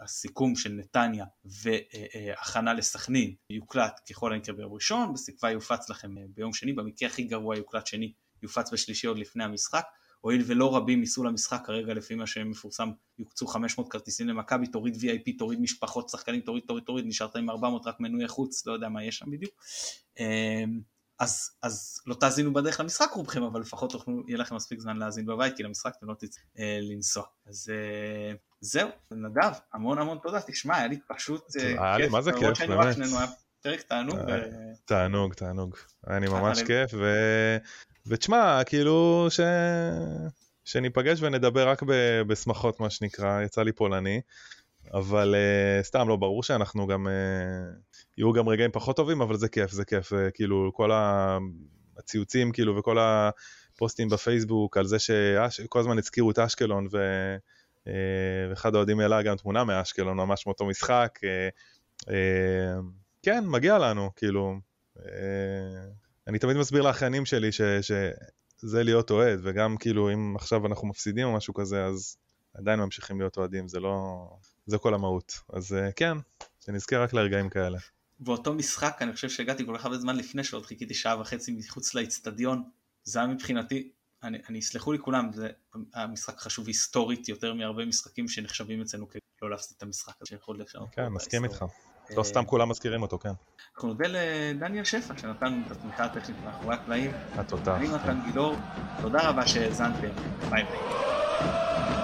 הסיכום של נתניה והכנה לסכנין יוקלט ככל הנקרא ביום ראשון, בסקווה יופץ לכם אה, ביום שני, במקרה הכי גרוע יוקלט שני, יופץ בשלישי עוד לפני המשחק, הואיל ולא רבים ייסעו למשחק כרגע לפי מה שמפורסם יוקצו 500 כרטיסים למכבי, תוריד VIP, תוריד משפחות שחקנים, תוריד, תוריד, תוריד, נשארת עם 400 רק מנויי חוץ, לא יודע מה יש שם בדיוק. אז, אז לא תאזינו בדרך למשחק רובכם, אבל לפחות תוכלו, יהיה לכם מספיק זמן להאזין בבית, כי למשחק אתם לא תצטרכו אה, לנסוע. אז אה, זהו, נדב, המון המון תודה, תשמע, היה לי פשוט אה, היה לי מה זה כיף, באמת. פרק תענוג. אה. תענוג, תענוג. היה לי ממש כיף, ו... ותשמע, כאילו ש... שניפגש ונדבר רק. בשמחות, מה שנקרא, יצא לי פולני. אבל uh, סתם לא ברור שאנחנו גם uh, יהיו גם רגעים פחות טובים אבל זה כיף זה כיף uh, כאילו כל הציוצים כאילו וכל הפוסטים בפייסבוק על זה שכל הזמן הזכירו את אשקלון ו, ואחד האוהדים העלה גם תמונה מאשקלון ממש מאותו משחק כן מגיע לנו כאילו אני תמיד מסביר לאחיינים שלי ש, שזה להיות אוהד וגם כאילו אם עכשיו אנחנו מפסידים או משהו כזה אז עדיין ממשיכים להיות אוהדים זה לא זה כל המהות. אז uh, כן, שנזכה רק לרגעים כאלה. באותו משחק אני חושב שהגעתי כל כך הרבה זמן לפני שעוד חיכיתי שעה וחצי מחוץ לאצטדיון, זה היה מבחינתי, אני, אני אסלחו לי כולם, זה היה משחק חשוב היסטורית יותר מהרבה משחקים שנחשבים אצלנו כלא להפסיד את המשחק הזה שיכול לשנות. כן, מסכים איתך. לא אה, סתם כולם מזכירים אותו, כן. אנחנו נודה לדניאל שפע שנתן את התמיכה הטכנית מאחורי הקלעים. התודה. אני נתן גילאור, תודה רבה שהאזנתם, ביי ביי.